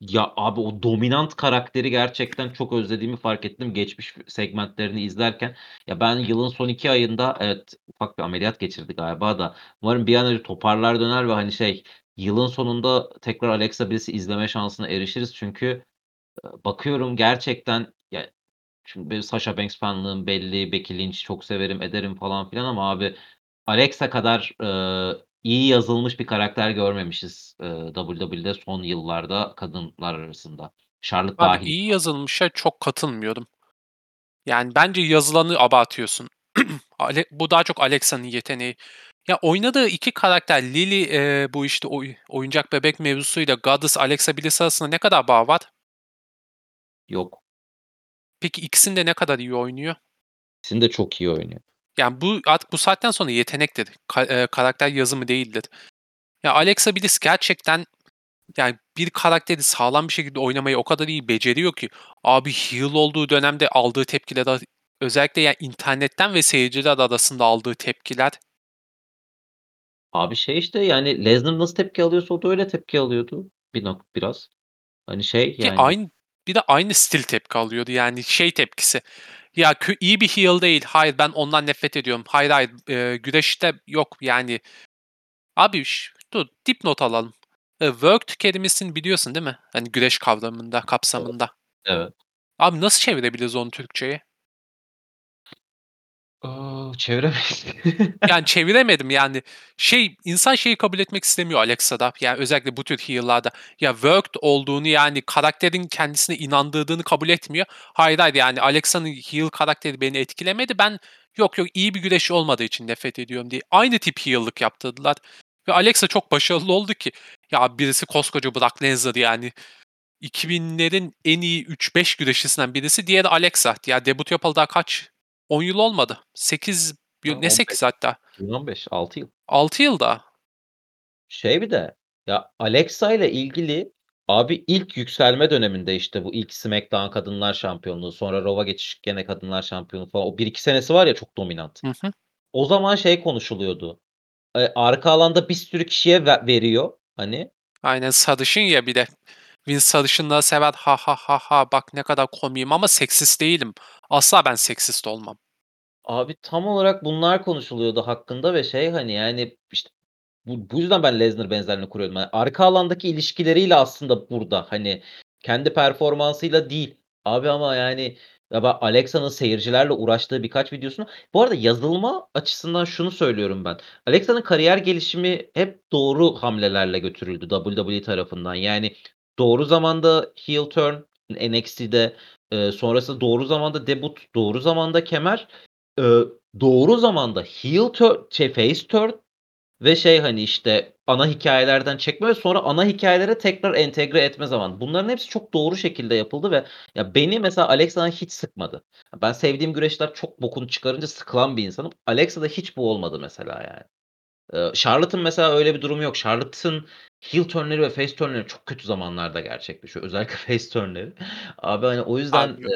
Ya, abi o dominant karakteri gerçekten çok özlediğimi fark ettim geçmiş segmentlerini izlerken. Ya, ben yılın son 2 ayında evet, ufak bir ameliyat geçirdi galiba da umarım bir an önce toparlar döner ve, hani, şey, yılın sonunda tekrar Alexa Bliss'i izleme şansına erişiriz. Çünkü, eee, bakıyorum gerçekten ya, şimdi benim Sasha Banks fanlığım belli, Becky Lynch çok severim ederim falan filan ama abi Alexa kadar, eee, iyi yazılmış bir karakter görmemişiz, eee, WWE'de son yıllarda kadınlar arasında. Charlotte Abi dâhil. iyi yazılmışa çok katılmıyorum. Yani bence yazılanı abartıyorsun. Ale bu daha çok Alexa'nın yeteneği. Ya oynadığı 2 karakter Lily, eee, bu işte oy oyuncak bebek mevzusuyla Goddess Alexa Bliss arasında ne kadar bağ var? Yok. Peki ikisini de ne kadar iyi oynuyor? İkisini de çok iyi oynuyor. Yani bu artık bu saatten sonra yetenektir. Ka eee, karakter yazımı değildir. Ya Alexa Bliss gerçekten yani bir karakteri sağlam bir şekilde oynamayı o kadar iyi beceriyor ki abi heel olduğu dönemde aldığı tepkiler özellikle ya internetten ve seyirciler arasında aldığı tepkiler Abi şey işte yani Lesnar nasıl tepki alıyorsa o da öyle tepki alıyordu bir nok biraz. Hani şey ki yani aynı bir de aynı stil tepki alıyordu. Yani şey tepkisi. Ya kö iyi bir heel değil. Hayır ben ondan nefret ediyorum. Hayır hayır eee, güreşte yok yani. Abi ş dur dipnot alalım. Eee, worked kelimesini biliyorsun değil mi? Hani güreş kavramında, kapsamında. Evet. Abi nasıl çevirebiliriz onu Türkçeye? Aaa, çeviremeyiz. Yani çeviremedim yani. Şey, insan şeyi kabul etmek istemiyor Alexa'da. Yani özellikle bu tür heal'larda. Ya worked olduğunu yani karakterin kendisine inandırdığını kabul etmiyor. Hayır hayır yani Alexa'nın heal karakteri beni etkilemedi. Ben yok yok iyi bir güreşçi olmadığı için nefret ediyorum diye. Aynı tip heal'lık yaptırdılar. Ve Alexa çok başarılı oldu ki. Ya birisi koskoca Brock Lesnar yani. 2000'lerin en iyi 3-5 güreşçisinden birisi. Diğeri Alexa. Ya debut yapalı daha kaç? 10 yıl olmadı. 8 Ha, ne 8 15. hatta? 2015, 6 yıl. 6 yılda. Şey bir de ya Alexa ile ilgili abi ilk yükselme döneminde işte bu ilk SmackDown Kadınlar Şampiyonluğu sonra Raw'a geçiş gene Kadınlar Şampiyonluğu falan o 1-2 senesi var ya çok dominant. Hı hı. O zaman şey konuşuluyordu. Eee, arka alanda bir sürü kişiye ve veriyor hani. Aynen sarışın ya bir de. Vince sarışınları sever. Ha ha ha ha bak ne kadar komiyim ama seksist değilim. Asla ben seksist olmam. Abi tam olarak bunlar konuşuluyordu hakkında ve şey hani yani işte bu bu yüzden ben Lesnar benzerliğini kuruyorum. Yani arka alandaki ilişkileriyle aslında burada hani kendi performansıyla değil. Abi ama yani ya ben Alexa'nın seyircilerle uğraştığı birkaç videosunu Bu arada yazılma açısından şunu söylüyorum ben. Alexa'nın kariyer gelişimi hep doğru hamlelerle götürüldü WWE tarafından. Yani doğru zamanda heel turn NXT'de, sonrasında doğru zamanda debut, doğru zamanda kemer, eee, doğru zamanda heel turn şey face turn ve şey, hani, işte, ana hikâyelerden çekme ve sonra ana hikâyelere tekrar entegre etme zamanı. Bunların hepsi çok doğru şekilde yapıldı ve ya, beni mesela Alexa'dan hiç sıkmadı. Ben sevdiğim güreşler çok bokunu çıkarınca sıkılan bir insanım. Alexa'da hiç bu olmadı mesela yani. Eee, Charlotte'ın mesela öyle bir durumu yok. Charlotte'ın heel turn'leri ve face turn'leri çok kötü zamanlarda gerçekleşiyor. Özellikle face turn'leri. Abi, hani, o yüzden, Abi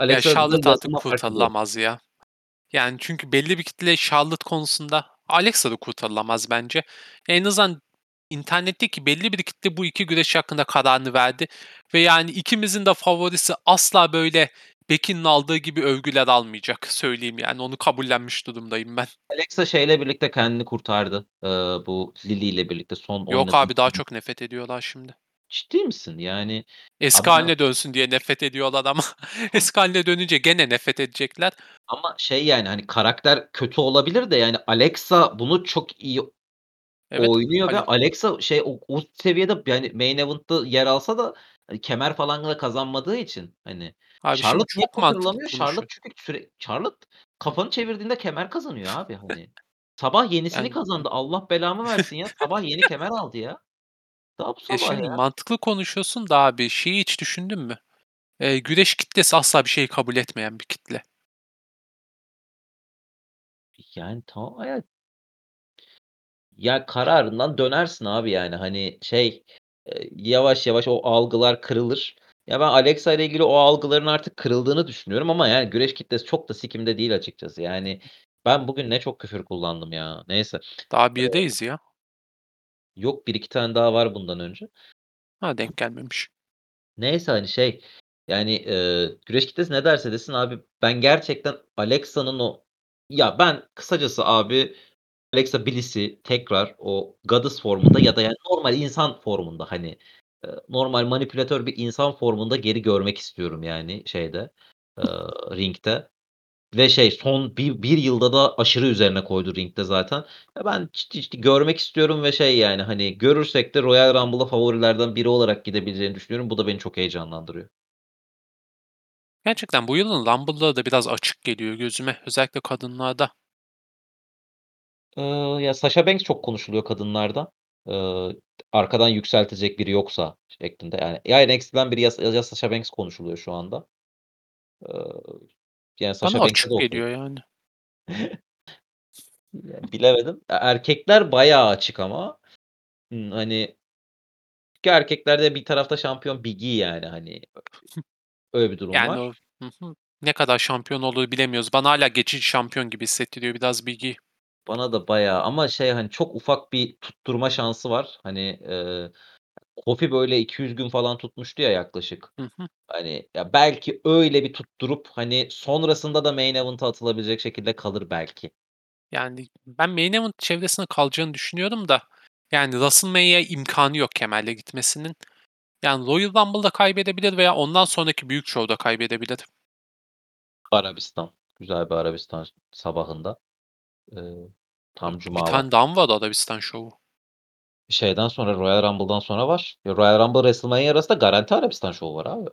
ya Alexa'da Charlotte artık kurtarılamaz ya. Yani çünkü belli bir kitle Charlotte konusunda Alexa da kurtarılamaz bence. En azından internetteki belli bir kitle bu 2 güreşçi hakkında kararını verdi ve yani ikimizin de favorisi asla böyle Becky'nin aldığı gibi övgüler almayacak söyleyeyim yani onu kabullenmiş durumdayım ben. Alexa şeyle birlikte kendini kurtardı. Eee, bu Lily ile birlikte son Yok abi daha çok nefret ediyorlar şimdi. Ciddi misin? Yani Eski abi ben hâline dönsün diye nefret ediyorlar ama eski hâline dönünce gene nefret edecekler. ama şey, yani, hani, karakter kötü olabilir de yani Alexa bunu çok iyi Evet, oynuyor ve Ale Alexa şey o o seviyede yani main event'ta yer alsa da, hani, kemer falan da kazanmadığı için, hani, Abi şimdi Charlotte niye çok mantıklı kurtarılamıyor? Charlotte çünkü süre Charlotte kafanı çevirdiğinde kemer kazanıyor abi, hani. Sabah yenisini Yani kazandı. Allah belamı versin ya. Sabah yeni kemer aldı ya. Ya sabah şimdi ya. mantıklı konuşuyorsun da abi şeyi hiç düşündün mü? Eee, güreş kitlesi asla bir şeyi kabul etmeyen bir kitle. Yani tamam evet. Ya, kararından dönersin abi, yani, hani, şey, yavaş yavaş o algılar kırılır. Ya, ben Alexa ile ilgili o algıların artık kırıldığını düşünüyorum ama, yani, güreş kitlesi çok da sikimde değil açıkçası. Yani, ben bugün ne çok küfür kullandım ya. Neyse. Daha 1'deyiz ya. Yok 1-2 tane daha var bundan önce. Ha, denk gelmemiş. Neyse, hani, şey, yani, eee, güreş kitlesi ne derse desin abi ben gerçekten Alexa'nın o ya, ben kısacası abi Alexa Bliss'i tekrar o Goddess formunda ya da yani normal insan formunda, hani, eee, normal manipülatör bir insan formunda geri görmek istiyorum yani şeyde, eee, ringde ve şey son bir 1 yılda da aşırı üzerine koydu ringde zaten. Ya, ben ciddi ciddi görmek istiyorum ve şey yani, hani, görürsek de Royal Rumble'a favorilerden biri olarak gidebileceğini düşünüyorum. Bu da beni çok heyecanlandırıyor. Gerçekten bu yılın Rumble'ları da biraz açık geliyor gözüme. Özellikle kadınlarda. Iıı, ya, Sasha Banks çok konuşuluyor kadınlarda. Iıı, arkadan yükseltecek biri yoksa şeklinde. Yani ya NXT'den biri ya ya Sasha Banks konuşuluyor şu anda. Iıı, yani Bana Sasha Banks'e de açık okay'im. geliyor yani. Ya, bilemedim. E erkekler bayağı açık ama. Hani çünkü erkeklerde bir tarafta şampiyon Big E yani, hani, öyle bir durum Yani var. o Hı hı. Ne kadar şampiyon olur bilemiyoruz. Bana hâlâ geçici şampiyon gibi hissettiriyor biraz Big E. Bana da bayağı ama şey, hani, çok ufak bir tutturma şansı var. Hani, eee, Kofi böyle 200 gün falan tutmuştu ya yaklaşık. Hı hı. Hani, ya, belki öyle bir tutturup, hani, sonrasında da Main Event'a atılabilecek şekilde kalır belki. Yani ben Main Event çevresinde kalacağını düşünüyorum da yani WrestleMania'ya imkânı yok Kemal'le gitmesinin. Yani Royal Rumble'da kaybedebilir veya ondan sonraki büyük şovda kaybedebilir. Arabistan. Güzel bir Arabistan sabahında. Eee, tam Bir cuma tane vakti. daha mı var Arabistan şovu? Şeyden sonra, Royal Rumble'dan sonra var. Ya, Royal Rumble, WrestleMania arasında garanti Arabistan şovu var abi.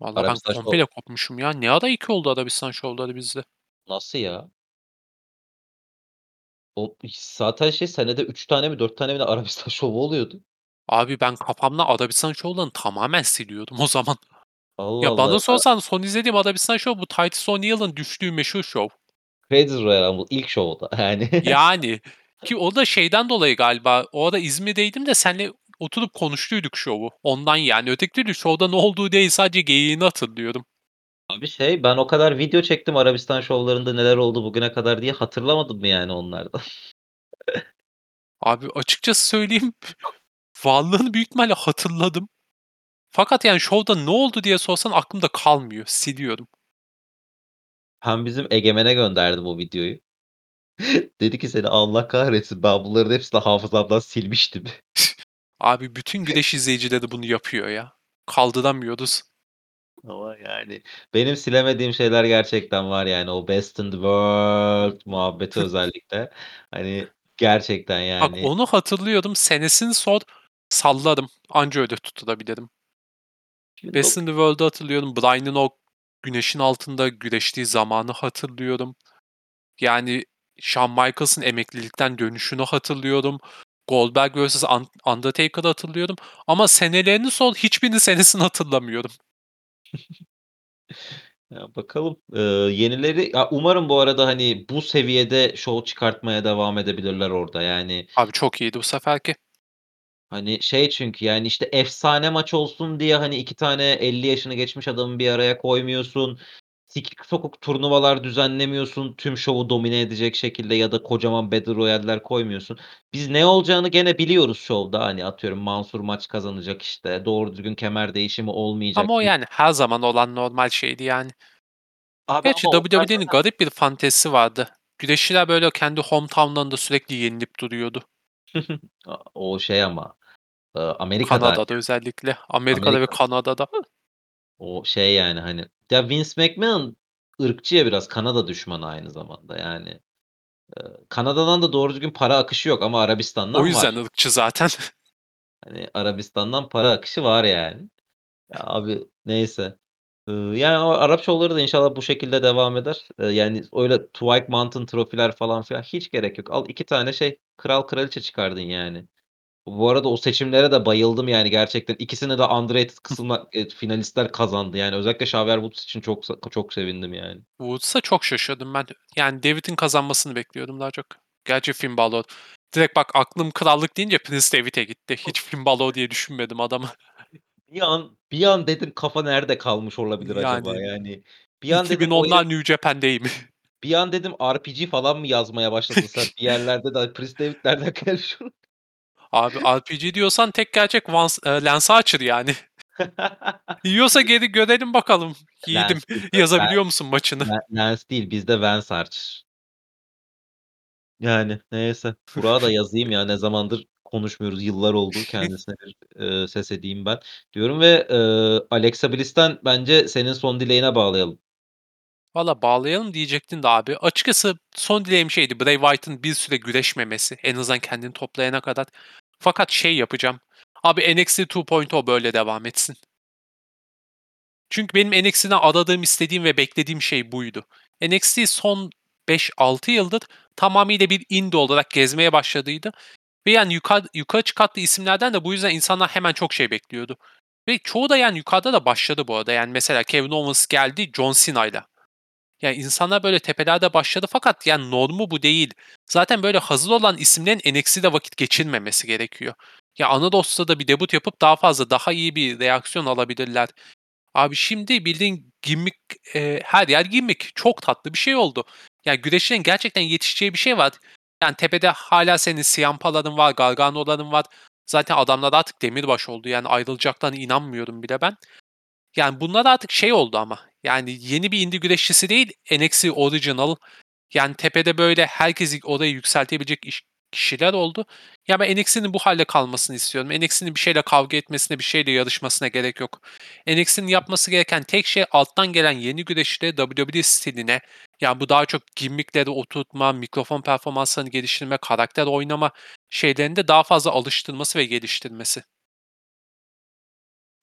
Valla ben Arabistan şov komple kopmuşum ya. Ne ara 2 oldu Arabistan şovları bizde? Nasıl ya? O zaten şey senede 3 tane mi 4 tane mi Arabistan şovu oluyordu. Abi ben kafamdan Arabistan şovlarını tamamen siliyordum o zaman. Allah Ya Allah bana ya. sorsan son izlediğim Arabistan şovu bu Titus O'Neil'ın düştüğü meşhur şov. Crazy Royal Rumble ilk şov o da yani. Yani ki o da şeyden dolayı galiba o ara İzmir'deydim de seninle oturup konuştuyduk şovu. Ondan yani. Öteki türlü şovda ne olduğu değil sadece geyiğini hatırlıyorum. Abi şey ben o kadar video çektim Arabistan şovlarında neler oldu bugüne kadar diye hatırlamadım mı yani onlardan? Abi açıkçası söyleyeyim varlığını büyük ihtimalle hatırladım. Fakat yani şovda ne oldu diye sorsan aklımda kalmıyor. Siliyorum. Ben bizim Egemen'e gönderdim o videoyu. Dedi ki seni Allah kahretsin ben bunların hepsini hafızamdan silmiştim. Abi bütün güreş izleyicileri bunu yapıyor ya. Kaldıramıyoruz. Ama yani benim silemediğim şeyler gerçekten var yani o Best in the World muhabbeti özellikle. Hani gerçekten Bak yani. onu hatırlıyorum. Senesini sor salladım. Anca öyle tutturabilirim. Best in the World'u hatırlıyorum. Bryan'ın o güneşin altında güreştiği zamanı hatırlıyorum. Yani Shawn Michaels'ın emeklilikten dönüşünü hatırlıyorum. Goldberg vs. Un Undertaker'ı hatırlıyorum ama senelerini sor hiçbirinin senesini hatırlamıyorum. Ya, bakalım. Eee, yenileri ya, umarım bu arada, hani, bu seviyede şov çıkartmaya devam edebilirler orada. Yani Abi çok iyiydi bu seferki. Hani, şey çünkü, yani, işte, efsane maç olsun diye, hani, 2 tane 50 yaşını geçmiş adamı bir araya koymuyorsun. Sikik sokuk turnuvalar düzenlemiyorsun tüm şovu domine edecek şekilde ya da kocaman battle royale'ler koymuyorsun. Biz ne olacağını gene biliyoruz şovda. Hani, atıyorum Mansur maç kazanacak, işte, doğru düzgün kemer değişimi olmayacak. Ama o yani her zaman olan normal şeydi yani. Abi Gerçi WWE'nin zaten garip bir fantezisi vardı. Güreşçiler böyle kendi hometown'larında sürekli yenilip duruyordu. O şey ama, eee, Amerika'da Kanada'da özellikle. Amerika'da ve Amerika. Kanada'da. O şey, yani, hani, ya, Vince McMahon ırkçı ya biraz, Kanada düşmanı aynı zamanda, yani. Eee, Kanada'dan da doğru düzgün para akışı yok ama O Arabistan'dan yüzden var. ırkçı zaten. Hani, Arabistan'dan para akışı var yani. Ya, abi neyse. Iıı, yani, o Arap şovları da inşallah bu şekilde devam eder. Eee, yani, öyle Twilight Mountain Trophy'ler falan filan hiç gerek yok. Al 2 tane şey, kral kraliçe çıkardın yani. Bu arada o seçimlere de bayıldım yani gerçekten. İkisini de underrated kısımda eee, finalistler kazandı. Yani özellikle Xavier Woods için çok çok sevindim yani. Woods'a çok şaşırdım ben. Yani David'in kazanmasını bekliyordum daha çok. Gerçi Finn Balor. Direkt bak aklım krallık deyince Prince David'e gitti. Hiç Finn Balor diye düşünmedim adamı. Bir an bir an dedim kafa nerede kalmış olabilir acaba Yani yani? Bir an dedim o herif 2010'lar New Japan değil mi? bir an dedim RPG falan mı yazmaya başladın sen? Bir yerlerde de Prince David nereden gelmiş? Abi RPG diyorsan tek gerçek Vance eee, Lance Archer yani. Yiyorsa geri görelim bakalım. Yiğidim, yazabiliyor musun maçını? Lance değil bizde Vance Archer. Yani neyse. Burak'a da yazayım ya ne zamandır konuşmuyoruz, yıllar oldu. Kendisine bir, eee, ses edeyim ben diyorum ve, eee, Alexa Bliss'ten bence senin son dileğine bağlayalım. Valla bağlayalım diyecektin de abi. Açıkçası son dileğim şeydi, Bray Wyatt'ın bir süre güreşmemesi. En azından kendini toplayana kadar. Fakat şey yapacağım. Abi NXT 2.0 böyle devam etsin. Çünkü benim NXT'den aradığım, istediğim ve beklediğim şey buydu. NXT son 5-6 yıldır tamamıyla bir indie olarak gezmeye başladıydı. Ve yani yukarı, yukarı çıkarttığı isimlerden de bu yüzden insanlar hemen çok şey bekliyordu. Ve çoğu da yani yukarıda da başladı bu arada. Yani mesela Kevin Owens geldi John Cena'yla. Yani insanlar böyle tepelerde başladı fakat yani normu bu değil. Zaten böyle hazır olan isimlerin NXT'de vakit geçirmemesi gerekiyor. Ya ana dostta da bir debut yapıp daha fazla daha iyi bir reaksiyon alabilirler. Abi şimdi bildiğin gimmick e, her yer gimmick. Çok tatlı bir şey oldu. Yani güreşlerin gerçekten yetişeceği bir şey var. Yani tepede hala senin Ciampa'ların var, Gargano'ların var. Zaten adamlar artık demirbaş oldu. Yani ayrılacaklarına inanmıyorum bile ben. Yani bunlar artık şey oldu ama. Yani yeni bir indie güreşçisi değil, NXT Original. Yani tepede böyle herkesi oraya yükseltebilecek iş- kişiler oldu. Ya ben NXT'nin bu halde kalmasını istiyorum. NXT'nin bir şeyle kavga etmesine, bir şeyle yarışmasına gerek yok. NXT'nin yapması gereken tek şey alttan gelen yeni güreşleri WWE stiline, yani bu daha çok gimmickleri oturtma, mikrofon performanslarını geliştirme, karakter oynama şeylerinde daha fazla alıştırması ve geliştirmesi.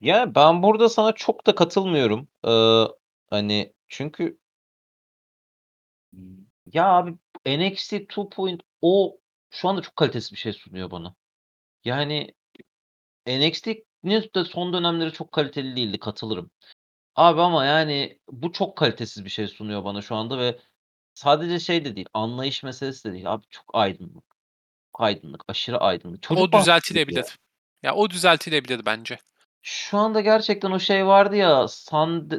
Ya, ben burada sana çok da katılmıyorum. Eee, hani, çünkü ya, abi NXT 2.0 şu anda çok kalitesiz bir şey sunuyor bana. Yani NXT'nin de son dönemleri çok kaliteli değildi, katılırım. Abi ama yani bu çok kalitesiz bir şey sunuyor bana şu anda ve sadece şey de değil, anlayış meselesi de değil. Abi çok aydınlık. Aydınlık, aşırı aydınlık. Çocuk O gibi ya. düzeltilebilir. Ya o düzeltilebilir bence. Şu anda gerçekten o şey vardı ya, Sund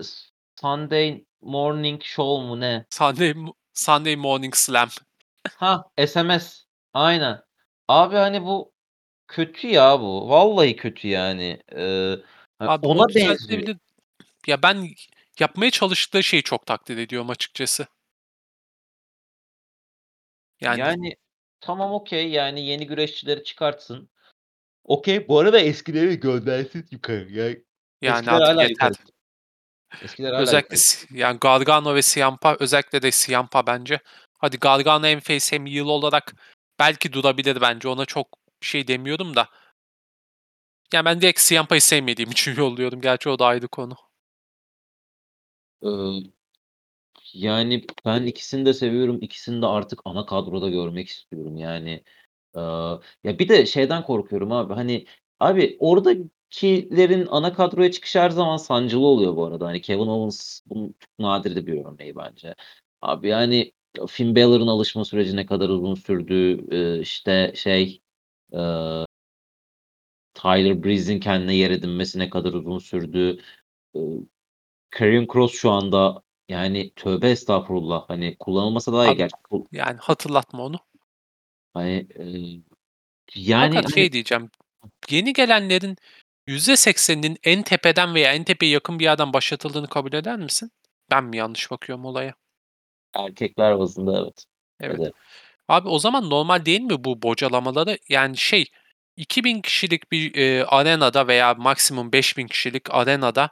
Sunday Morning Show mu ne? Sunday Sunday Morning Slam. Hah, SMS. Aynen. Abi, hani, bu kötü ya bu. Vallahi kötü yani. Hani, Abi ona benziyor. Ya ben yapmaya çalıştığı şeyi çok takdir ediyorum açıkçası. Yani Yani tamam, okay, yani yeni güreşçileri çıkartsın. Okay, bu arada eskileri göndersin yukarı. Yani yani artık yeter. yukarı. Eskiler Özellikle s yani Gargano ve Ciampa özellikle de Ciampa bence. Hadi Gargano hem face hem heel olarak belki durabilir bence. Ona çok bir şey demiyorum da. Ya ben direkt Ciampa'yı sevmediğim için yolluyorum. Gerçi o da ayrı konu. Yani ben ikisini de seviyorum. İkisini de artık ana kadroda görmek istiyorum. Yani, ya bir de şeyden korkuyorum abi, hani, abi oradakilerin ana kadroya çıkışı her zaman sancılı oluyor bu arada. Hani Kevin Owens bunun çok nadir de bir örneği bence. Abi, yani Finn Balor'ın alışma süreci ne kadar uzun sürdü, eee, işte şey, eee Tyler Breeze'in kendine yer edinmesi ne kadar uzun sürdü. Iıı, Karrion Kross şu anda yani tövbe estağfurullah, hani, kullanılmasa daha iyi gerçi. Ku yani hatırlatma onu. Hani, eee, yani, Fakat hani şey diyeceğim, yeni gelenlerin %80'inin en tepeden veya en tepeye yakın bir yerden başlatıldığını kabul eder misin? Ben mi yanlış bakıyorum olaya? Erkekler bazında evet. Evet. Ederim. Abi o zaman normal değil mi bu bocalamaları? Yani şey 2000 kişilik bir, eee, arenada veya maksimum 5000 kişilik arenada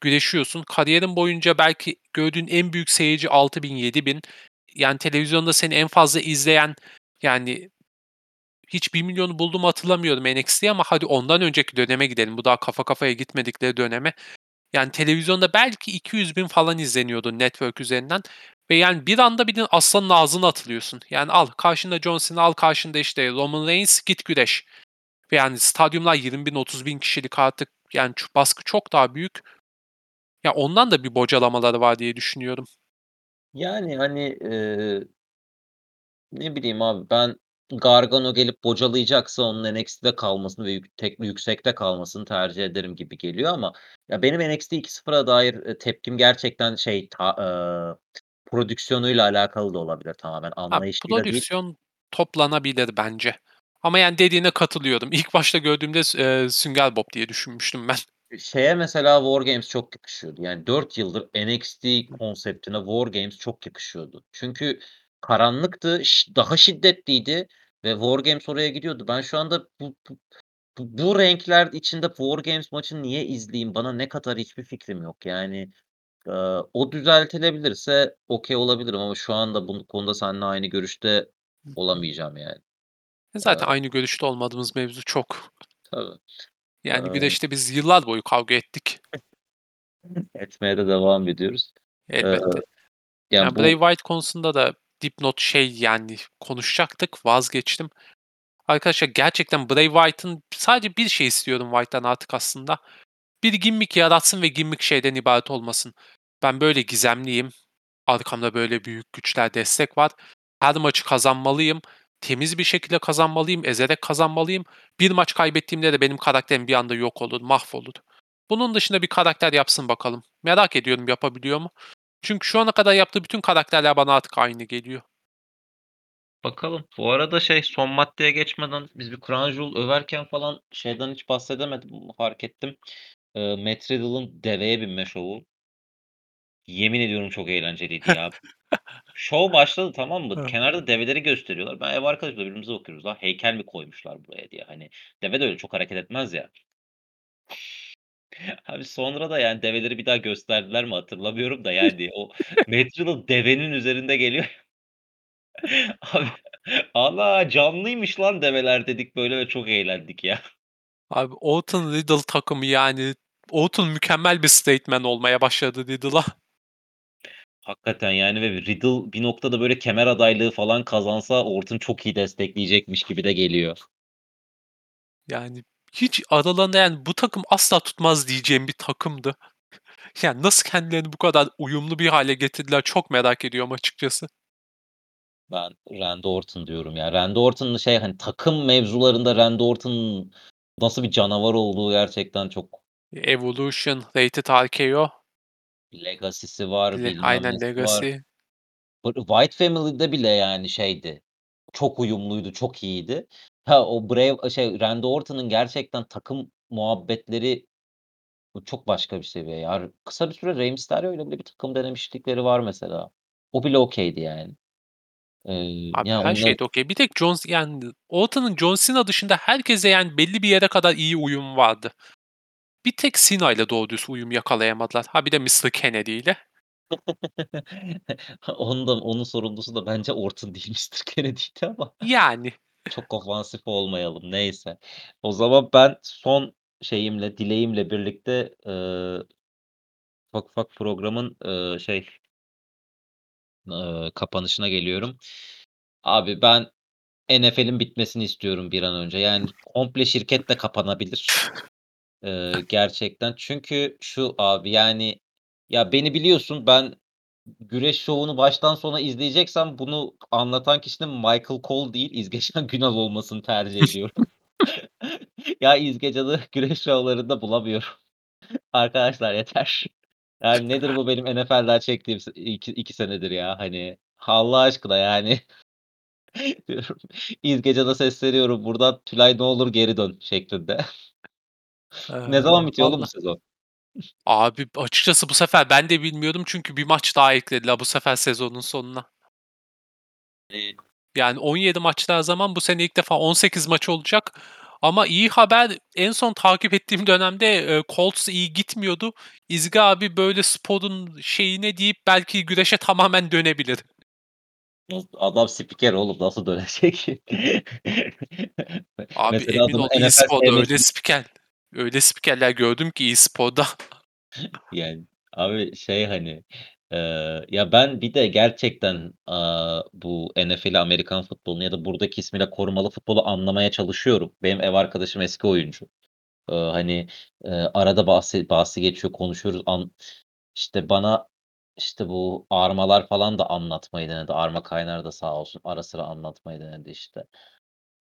güreşiyorsun. Kariyerin boyunca belki gördüğün en büyük seyirci 6000-7000. Yani televizyonda seni en fazla izleyen yani hiç 1.000.000'u buldu mu hatırlamıyorum NXT'yi ama hadi ondan önceki döneme gidelim. Bu daha kafa kafaya gitmedikleri döneme. Yani televizyonda belki 200.000 falan izleniyordu network üzerinden ve yani bir anda bir de aslanın ağzına atılıyorsun. Yani al karşında John Cena, al karşında işte Roman Reigns, git güreş. Ve yani stadyumlar 20.000 30.000 kişilik artık yani baskı çok daha büyük. Ya ondan da bir bocalamaları var diye düşünüyorum. Yani, hani, eee ne bileyim abi ben Gargano gelip bocalayacaksa onun NXT'de kalmasını ve yük tek yüksekte kalmasını tercih ederim gibi geliyor ama ya benim NXT 2.0'a dair, eee, tepkim gerçekten şey ta eee, prodüksiyonuyla alakalı da olabilir tamamen anlayışıyla değil. prodüksiyon toplanabilir bence Ama yani dediğine katılıyorum. İlk başta gördüğümde eee, Sünger Bob diye düşünmüştüm ben. E, şeye mesela War Games çok yakışıyordu. Yani 4 yıldır NXT konseptine War Games çok yakışıyordu. Çünkü karanlıktı, daha şiddetliydi ve War Games oraya gidiyordu. Ben şu anda bu bu bu bu renkler içinde War Games maçını niye izleyeyim? Bana ne katar hiçbir fikrim yok. Yani, eee, o düzeltilebilirse okay olabilirim ama şu anda bu konuda seninle aynı görüşte olamayacağım yani. E, zaten Eee aynı görüşte olmadığımız mevzu çok. Tabii. Yani Eee güreşte biz yıllar boyu kavga ettik. Etmeye de devam ediyoruz. Elbette. yani Yani Bray bu Wyatt konusunda da dipnot şey, yani konuşacaktık, vazgeçtim. Arkadaşlar gerçekten Bray Wyatt'ın sadece bir şey istiyorum Wyatt'tan artık aslında. Bir gimmick yaratsın ve gimmick şeyden ibaret olmasın. Ben böyle gizemliyim. Arkamda böyle büyük güçler, destek var. Her maçı kazanmalıyım. Temiz bir şekilde kazanmalıyım, ezerek kazanmalıyım. Bir maç kaybettiğimde de benim karakterim bir anda yok olur, mahvolur. Bunun dışında bir karakter yapsın bakalım. Merak ediyorum yapabiliyor mu? Çünkü şu ana kadar yaptığı bütün karakterler bana artık aynı geliyor. Bakalım. Bu arada şey, son maddeye geçmeden biz bir Crown Jewel överken falan şeyden hiç bahsedemedim. Fark ettim. Eee, Matt Riddle'ın deveye binme şovu. Yemin ediyorum çok eğlenceliydi ya. Şov başladı, tamam mı? Kenarda develeri gösteriyorlar. Ben ev arkadaşımla birbirimize bakıyoruz. "Lan heykel mi koymuşlar buraya?" diye. Hani deve de öyle çok hareket etmez ya. Abi sonra da yani develeri bir daha gösterdiler mi hatırlamıyorum da yani o Riddle devenin üzerinde geliyor. Abi, "Ana canlıymış lan develer." dedik böyle ve çok eğlendik ya. Abi Orton Riddle takımı yani Orton mükemmel bir statement olmaya başladı Riddle'a. Hakikaten yani ve Riddle bir noktada böyle kemer adaylığı falan kazansa Orton çok iyi destekleyecekmiş gibi de geliyor. Yani hiç aralarında yani bu takım asla tutmaz diyeceğim bir takımdı. Yani nasıl kendilerini bu kadar uyumlu bir hale getirdiler çok merak ediyorum açıkçası. Ben Randy Orton diyorum ya. Randy Orton'un şey, hani, takım mevzularında Randy Orton'un nasıl bir canavar olduğu gerçekten çok Evolution, Rated RKO, legacy'si var, le aynen var. Legacy. Bu Wyatt Family'de bile yani şeydi, çok uyumluydu, çok iyiydi. Ha, o Bray şey, Randy Orton'un gerçekten takım muhabbetleri bu çok başka bir seviye ya. Kısa bir süre Rey Mysterio'yla bile bir takım denemişlikleri var mesela. O bile okay'di yani. Eee, Abi ya her onlar şeyde okay. Bir tek John yani Orton'un John Cena dışında herkese yani belli bir yere kadar iyi uyumu vardı. Bir tek Cena'yla doğru düz uyum yakalayamadılar. Ha bir de Mr. Kennedy ile. Onun da onun sorumlusu da bence Orton değil Mr. Kennedy'ydi ama Yani. çok ofansif olmayalım, neyse. O zaman ben son şeyimle, dileğimle birlikte, eee ufak ufak programın, eee, şey eee, kapanışına geliyorum. Abi ben NFL'in bitmesini istiyorum bir an önce. Yani komple şirket de kapanabilir. Eee, gerçekten. Çünkü şu abi, yani, ya beni biliyorsun ben güreş şovunu baştan sona izleyeceksem bunu anlatan kişinin Michael Cole değil, İzgecan Günal olmasını tercih ediyorum. Ya İzgecan'ı güreş şovlarında bulamıyorum. Arkadaşlar yeter. Yani nedir bu benim NFL'den çektiğim iki 2 senedir ya, hani, Allah aşkına yani. İzgecan'a sesleniyorum buradan, "Tülay ne olur geri dön." şeklinde. Ne Eee, zaman bitiyor oğlum sezon? Abi açıkçası bu sefer ben de bilmiyordum çünkü bir maç daha eklediler bu sefer sezonun sonuna. Yani 17 maçlar zaman bu sene ilk defa 18 maç olacak ama iyi haber en son takip ettiğim dönemde, eee, Colts iyi gitmiyordu. İzge abi böyle sporun şeyine deyip belki güreşe tamamen dönebilir. Adam spiker oğlum, nasıl dönecek? Abi Mesela emin ol NFL e-spor'da öyle spiker öyle spikerler gördüm ki e-spor'da. Yani, abi şey, hani, eee, ya ben bir de gerçekten, aaa, bu NFL'i, Amerikan futbolunu ya da buradaki ismiyle korumalı futbolu anlamaya çalışıyorum. Benim ev arkadaşım eski oyuncu. Eee, hani, eee, arada bahsi bahsi geçiyor, konuşuyoruz. An işte bana, işte bu armalar falan da anlatmayı denedi. Arma Kaynar da sağ olsun ara sıra anlatmayı denedi işte.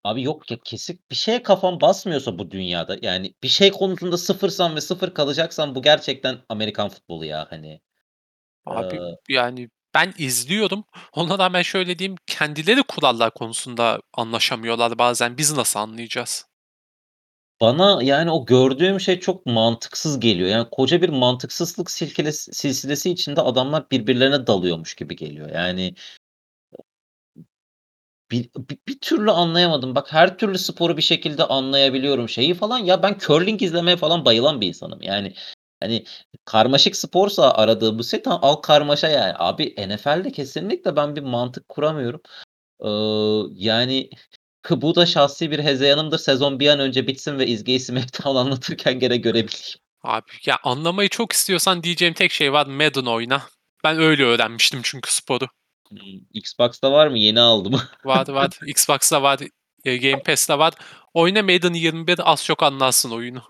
Abi yok ya kesik bir şeye kafam basmıyorsa bu dünyada, yani bir şey konusunda sıfırsam ve sıfır kalacaksam bu gerçekten Amerikan futbolu ya, hani. Abi Eee yani Ben izliyorum. Ona rağmen şöyle diyeyim, kendileri kurallar konusunda anlaşamıyorlar bazen. Biz nasıl anlayacağız? Bana, yani, o gördüğüm şey çok mantıksız geliyor. Yani, koca bir mantıksızlık silkelesi silsilesi içinde adamlar birbirlerine dalıyormuş gibi geliyor. Yani bir bi bir türlü anlayamadım. Bak her türlü sporu bir şekilde anlayabiliyorum. Şeyi falan ya ben curling izlemeye falan bayılan bir insanım. Yani, hani, karmaşık sporsa aradığım şey tamam al karmaşa yani. Abi NFL'de kesinlikle ben bir mantık kuramıyorum. Iıı, yani bu da şahsi bir hezeyanımdır. Sezon bir an önce bitsin ve izgeyi SmackDown anlatırken gene görebileyim. Abi ya anlamayı çok istiyorsan diyeceğim tek şey var Madden oyna. Ben öyle öğrenmiştim çünkü sporu. Hımm, Xbox'ta var mı? Yeni aldım. Var var. Xbox'ta var, eee, Game Pass'te var. Oyna Madden 21 az çok anlarsın oyunu.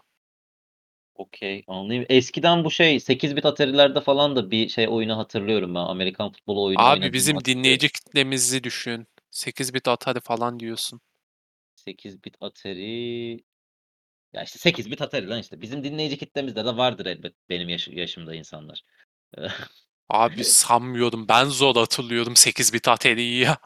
Okay, anlayayım. Eskiden bu şey 8 bit Atari'lerde falan da bir şey oyunu hatırlıyorum ben. Amerikan futbolu oyunu Abi bizim hatırlıyorum. dinleyici kitlemizi düşün. 8 bit Atari falan diyorsun. 8 bit Atari ya, işte 8 bit Atari lan işte. Bizim dinleyici kitlemizde de vardır elbet benim yaşı yaşımda insanlar. Abi sanmıyorum. Ben zor hatırlıyorum 8 bit Atari'yi ya.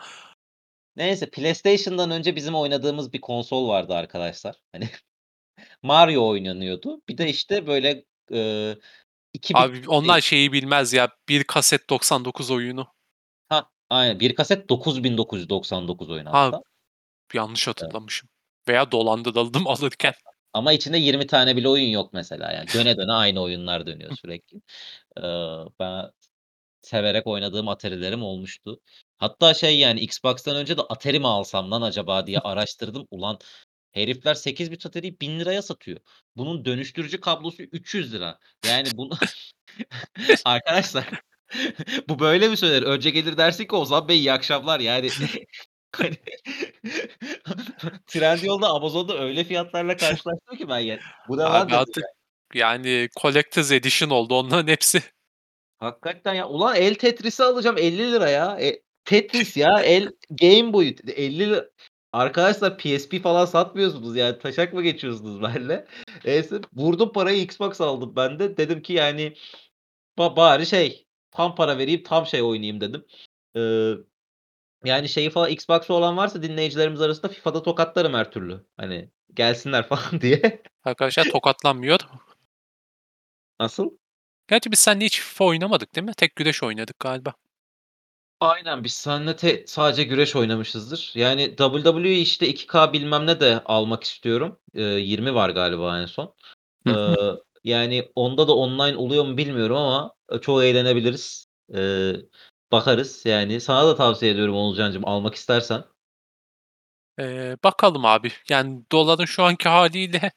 Neyse PlayStation'dan önce bizim oynadığımız bir konsol vardı arkadaşlar. Hani Mario oynanıyordu. Bir de işte böyle, 2 bit Abi şey onlar şeyi bilmez ya. Bir kaset 99 oyunu. Hah, aynen. Bir kaset 9999 oyun Ha, hatta. yanlış Evet. hatırlamışım veya dolandırıldım alırken. Ama içinde 20 tane bile oyun yok mesela yani. Döne döne aynı oyunlar dönüyor sürekli. Eee, ben severek oynadığım Atari'lerim olmuştu. Hatta şey yani Xbox'tan önce de Atari mi alsam lan acaba diye araştırdım. Ulan herifler 8 bit Atari'yi ₺1000'ya satıyor. Bunun dönüştürücü kablosu £300. Yani bunu arkadaşlar bu böyle mi söylenir? Önce gelir dersin ki Ozan Bey iyi akşamlar yani hani Trendyol'da, Amazon'da öyle fiyatlarla karşılaştım ki ben ya. Bu lan Abi artık ya. yani Collector's Edition oldu onların hepsi. Hakikaten ya. Ulan el Tetris'i alacağım ₺50 ya. E, Tetris ya. El Game Boy elli Arkadaşlar PSP falan satmıyorsunuz yani. Taşak mı geçiyorsunuz benimle? Neyse vurdum parayı Xbox aldım ben de. Dedim ki yani ba bari şey tam para vereyim tam şey oynayayım dedim. Eee, yani şeyi falan Xbox'ı olan varsa dinleyicilerimiz arasında FIFA'da tokatlarım her türlü. Hani gelsinler falan diye. Arkadaşlar tokatlanmıyor. Nasıl? Gerçi biz seninle hiç FIFA oynamadık değil mi? Tek güreş oynadık galiba. Aynen biz seninle te sadece güreş oynamışızdır. Yani WWE işte 2K bilmem ne de almak istiyorum. Eee, 20 var galiba en son. Eee, yani onda da online oluyor mu bilmiyorum ama, eee, çok eğlenebiliriz. Eee, bakarız yani. Sana da tavsiye ediyorum Oğulcancığım almak istersen. Eee, bakalım abi. Yani doların şu anki hâliyle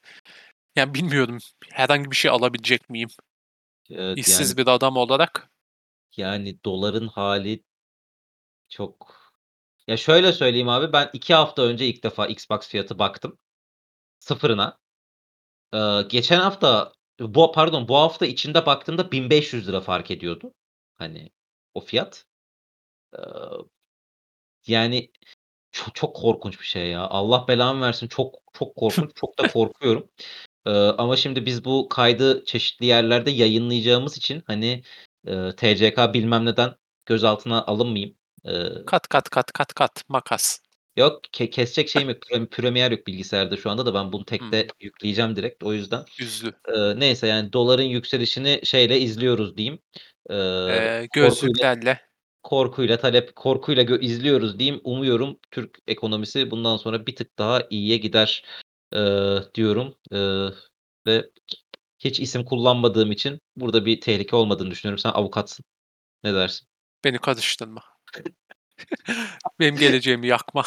yani bilmiyorum herhangi bir şey alabilecek miyim? Evet, yani İşsiz bir adam olarak. yani doların hâli çok Ya şöyle söyleyeyim abi, ben 2 hafta önce ilk defa Xbox fiyatı baktım. Sıfırına. Eee, geçen hafta bu pardon bu hafta içinde baktığımda ₺1500 fark ediyordu. Hani o fiyat. Eee, yani çok çok korkunç bir şey ya. Allah belamı versin. Çok çok korkunç. Çok da korkuyorum. Eee, ama şimdi biz bu kaydı çeşitli yerlerde yayınlayacağımız için hani, eee, TCK bilmem neden gözaltına alınmayayım. Eee Kat kat kat kat kat makas. Yok, ke kesecek şeyim yok. Prem Premiere yok bilgisayarda şu anda da ben bunu tekte Hımm. yükleyeceğim direkt. O yüzden, Üzdü. eee, neyse yani doların yükselişini şeyle izliyoruz diyeyim. Eee, Eee, korkuyla gözlüklerle. korkuyla talep korkuyla gö izliyoruz diyeyim. Umuyorum Türk ekonomisi bundan sonra bir tık daha iyiye gider, eee, diyorum, eee, ve hiç isim kullanmadığım için burada bir tehlike olmadığını düşünüyorum. Sen avukatsın. Ne dersin? Beni karıştırma. Benim geleceğimi yakma.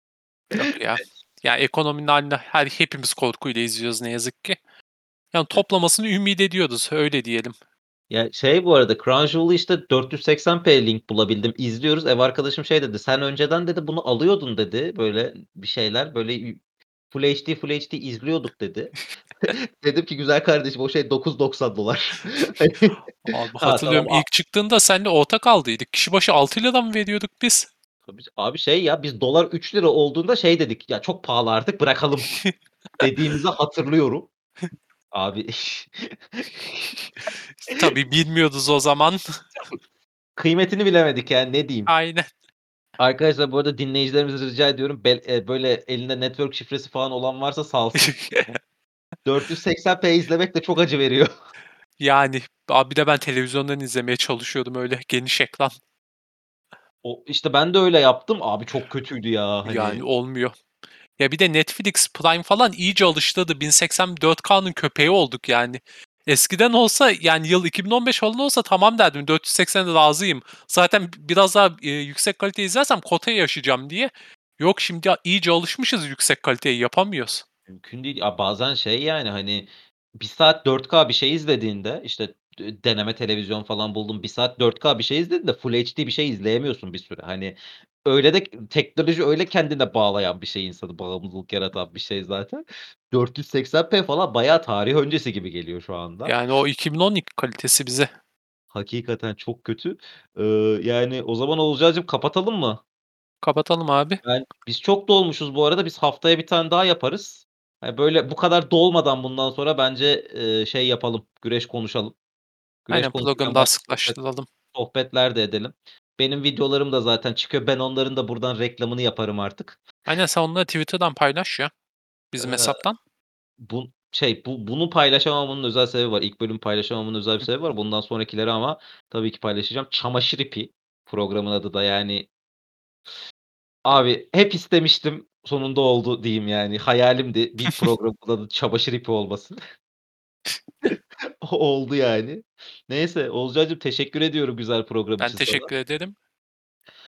Yok ya. Ya ekonominin hâlini her hepimiz korkuyla izliyoruz ne yazık ki. Yani toplamasını ümit ediyoruz, öyle diyelim. Ya, şey bu arada Crunchyroll'u işte 480p link bulabildim. İzliyoruz. Ev arkadaşım şey dedi, "Sen önceden" dedi, "bunu alıyordun." dedi. Böyle bir şeyler, böyle Full HD, Full HD izliyorduk dedi. Dedim ki güzel kardeşim o şey $9.90 Hani Abi Ha, tamam hatırlıyorum ilk çıktığında seninle ortak aldıydık. Kişi başı ₹6'dan mı veriyorduk biz? Tabii abi şey ya biz dolar $3 olduğunda şey dedik, "Ya çok pahalı artık bırakalım." dediğimizi hatırlıyorum. Abi Tabii bilmiyorduz o zaman. Kıymetini bilemedik yani ne diyeyim. Aynen. Arkadaşlar bu arada dinleyicilerimize rica ediyorum. Bel eee, böyle elinde network şifresi falan olan varsa salsın. 480p izlemek de çok acı veriyor. Yani, abi de ben televizyondan izlemeye çalışıyordum öyle geniş ekran. O işte ben de öyle yaptım. Abi çok kötüydü ya Yani hani. olmuyor. Ya bir de Netflix Prime falan iyice alıştırdı. 1080 4K'nın köpeği olduk yani. Eskiden olsa yani yıl 2015 falan olsa tamam derdim 480'e razıyım. Zaten biraz daha, eee, yüksek kalite izlersem kotaya yaşayacağım diye. Yok şimdi iyice alışmışız yüksek kaliteye yapamıyoruz. Mümkün değil. Ya bazen şey yani hani 1 saat 4K bir şey izlediğinde işte deneme televizyon falan buldum. 1 saat 4K bir şey izlediğinde Full HD bir şey izleyemiyorsun bir süre. Hani öyle de teknoloji öyle kendine bağlayan bir şey insanı, bağımlılık yaratan bir şey zaten. 480p falan bayağı tarih öncesi gibi geliyor şu anda. Yani o 2012 kalitesi bize. Hakikaten çok kötü. Iıı, yani o zaman Oğulcancığım kapatalım mı? Kapatalım abi. Ben biz çok dolmuşuz bu arada. Biz haftaya bir tane daha yaparız. Hani böyle bu kadar dolmadan bundan sonra bence, eee, şey yapalım, güreş konuşalım. Güreş Aynen programı daha sıklaştıralım. sohbetler de edelim. Benim videolarım da zaten çıkıyor. Ben onların da buradan reklamını yaparım artık. Aynen sen onları Twitter'dan paylaş ya. Bizim Eee, hesaptan. bu şey, bu bunu paylaşamamamın özel sebebi var. İlk bölümü paylaşamamamın özel bir sebebi var. Bundan sonrakileri ama tabii ki paylaşacağım. Çamaşır ipi programın adı da yani Abi hep istemiştim, sonunda oldu diyeyim yani. Hayalimdi bir programın adı çamaşır ipi olması. Oldu yani. Neyse Oğulcancığım teşekkür ediyorum güzel program Ben için sana. teşekkür ederim.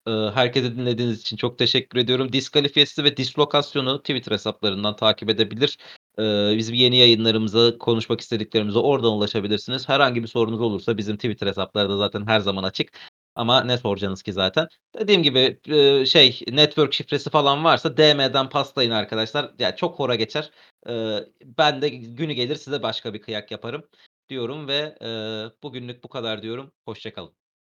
Iıı, herkese dinlediğiniz için çok teşekkür ediyorum. Diskalifiyesi ve Dislokasyon'u Twitter hesaplarından takip edebilir. Iıı, bizim yeni yayınlarımıza, konuşmak istediklerimize oradan ulaşabilirsiniz. Herhangi bir sorunuz olursa bizim Twitter hesapları da zaten her zaman açık. Ama ne soracaksınız ki zaten. Dediğim gibi, ııı, şey, network şifresi falan varsa DM'den paslayın arkadaşlar. Ya çok hora geçer. Ben de günü gelir size başka bir kıyak yaparım diyorum ve, bugünlük bu kadar diyorum. Hoşça kalın.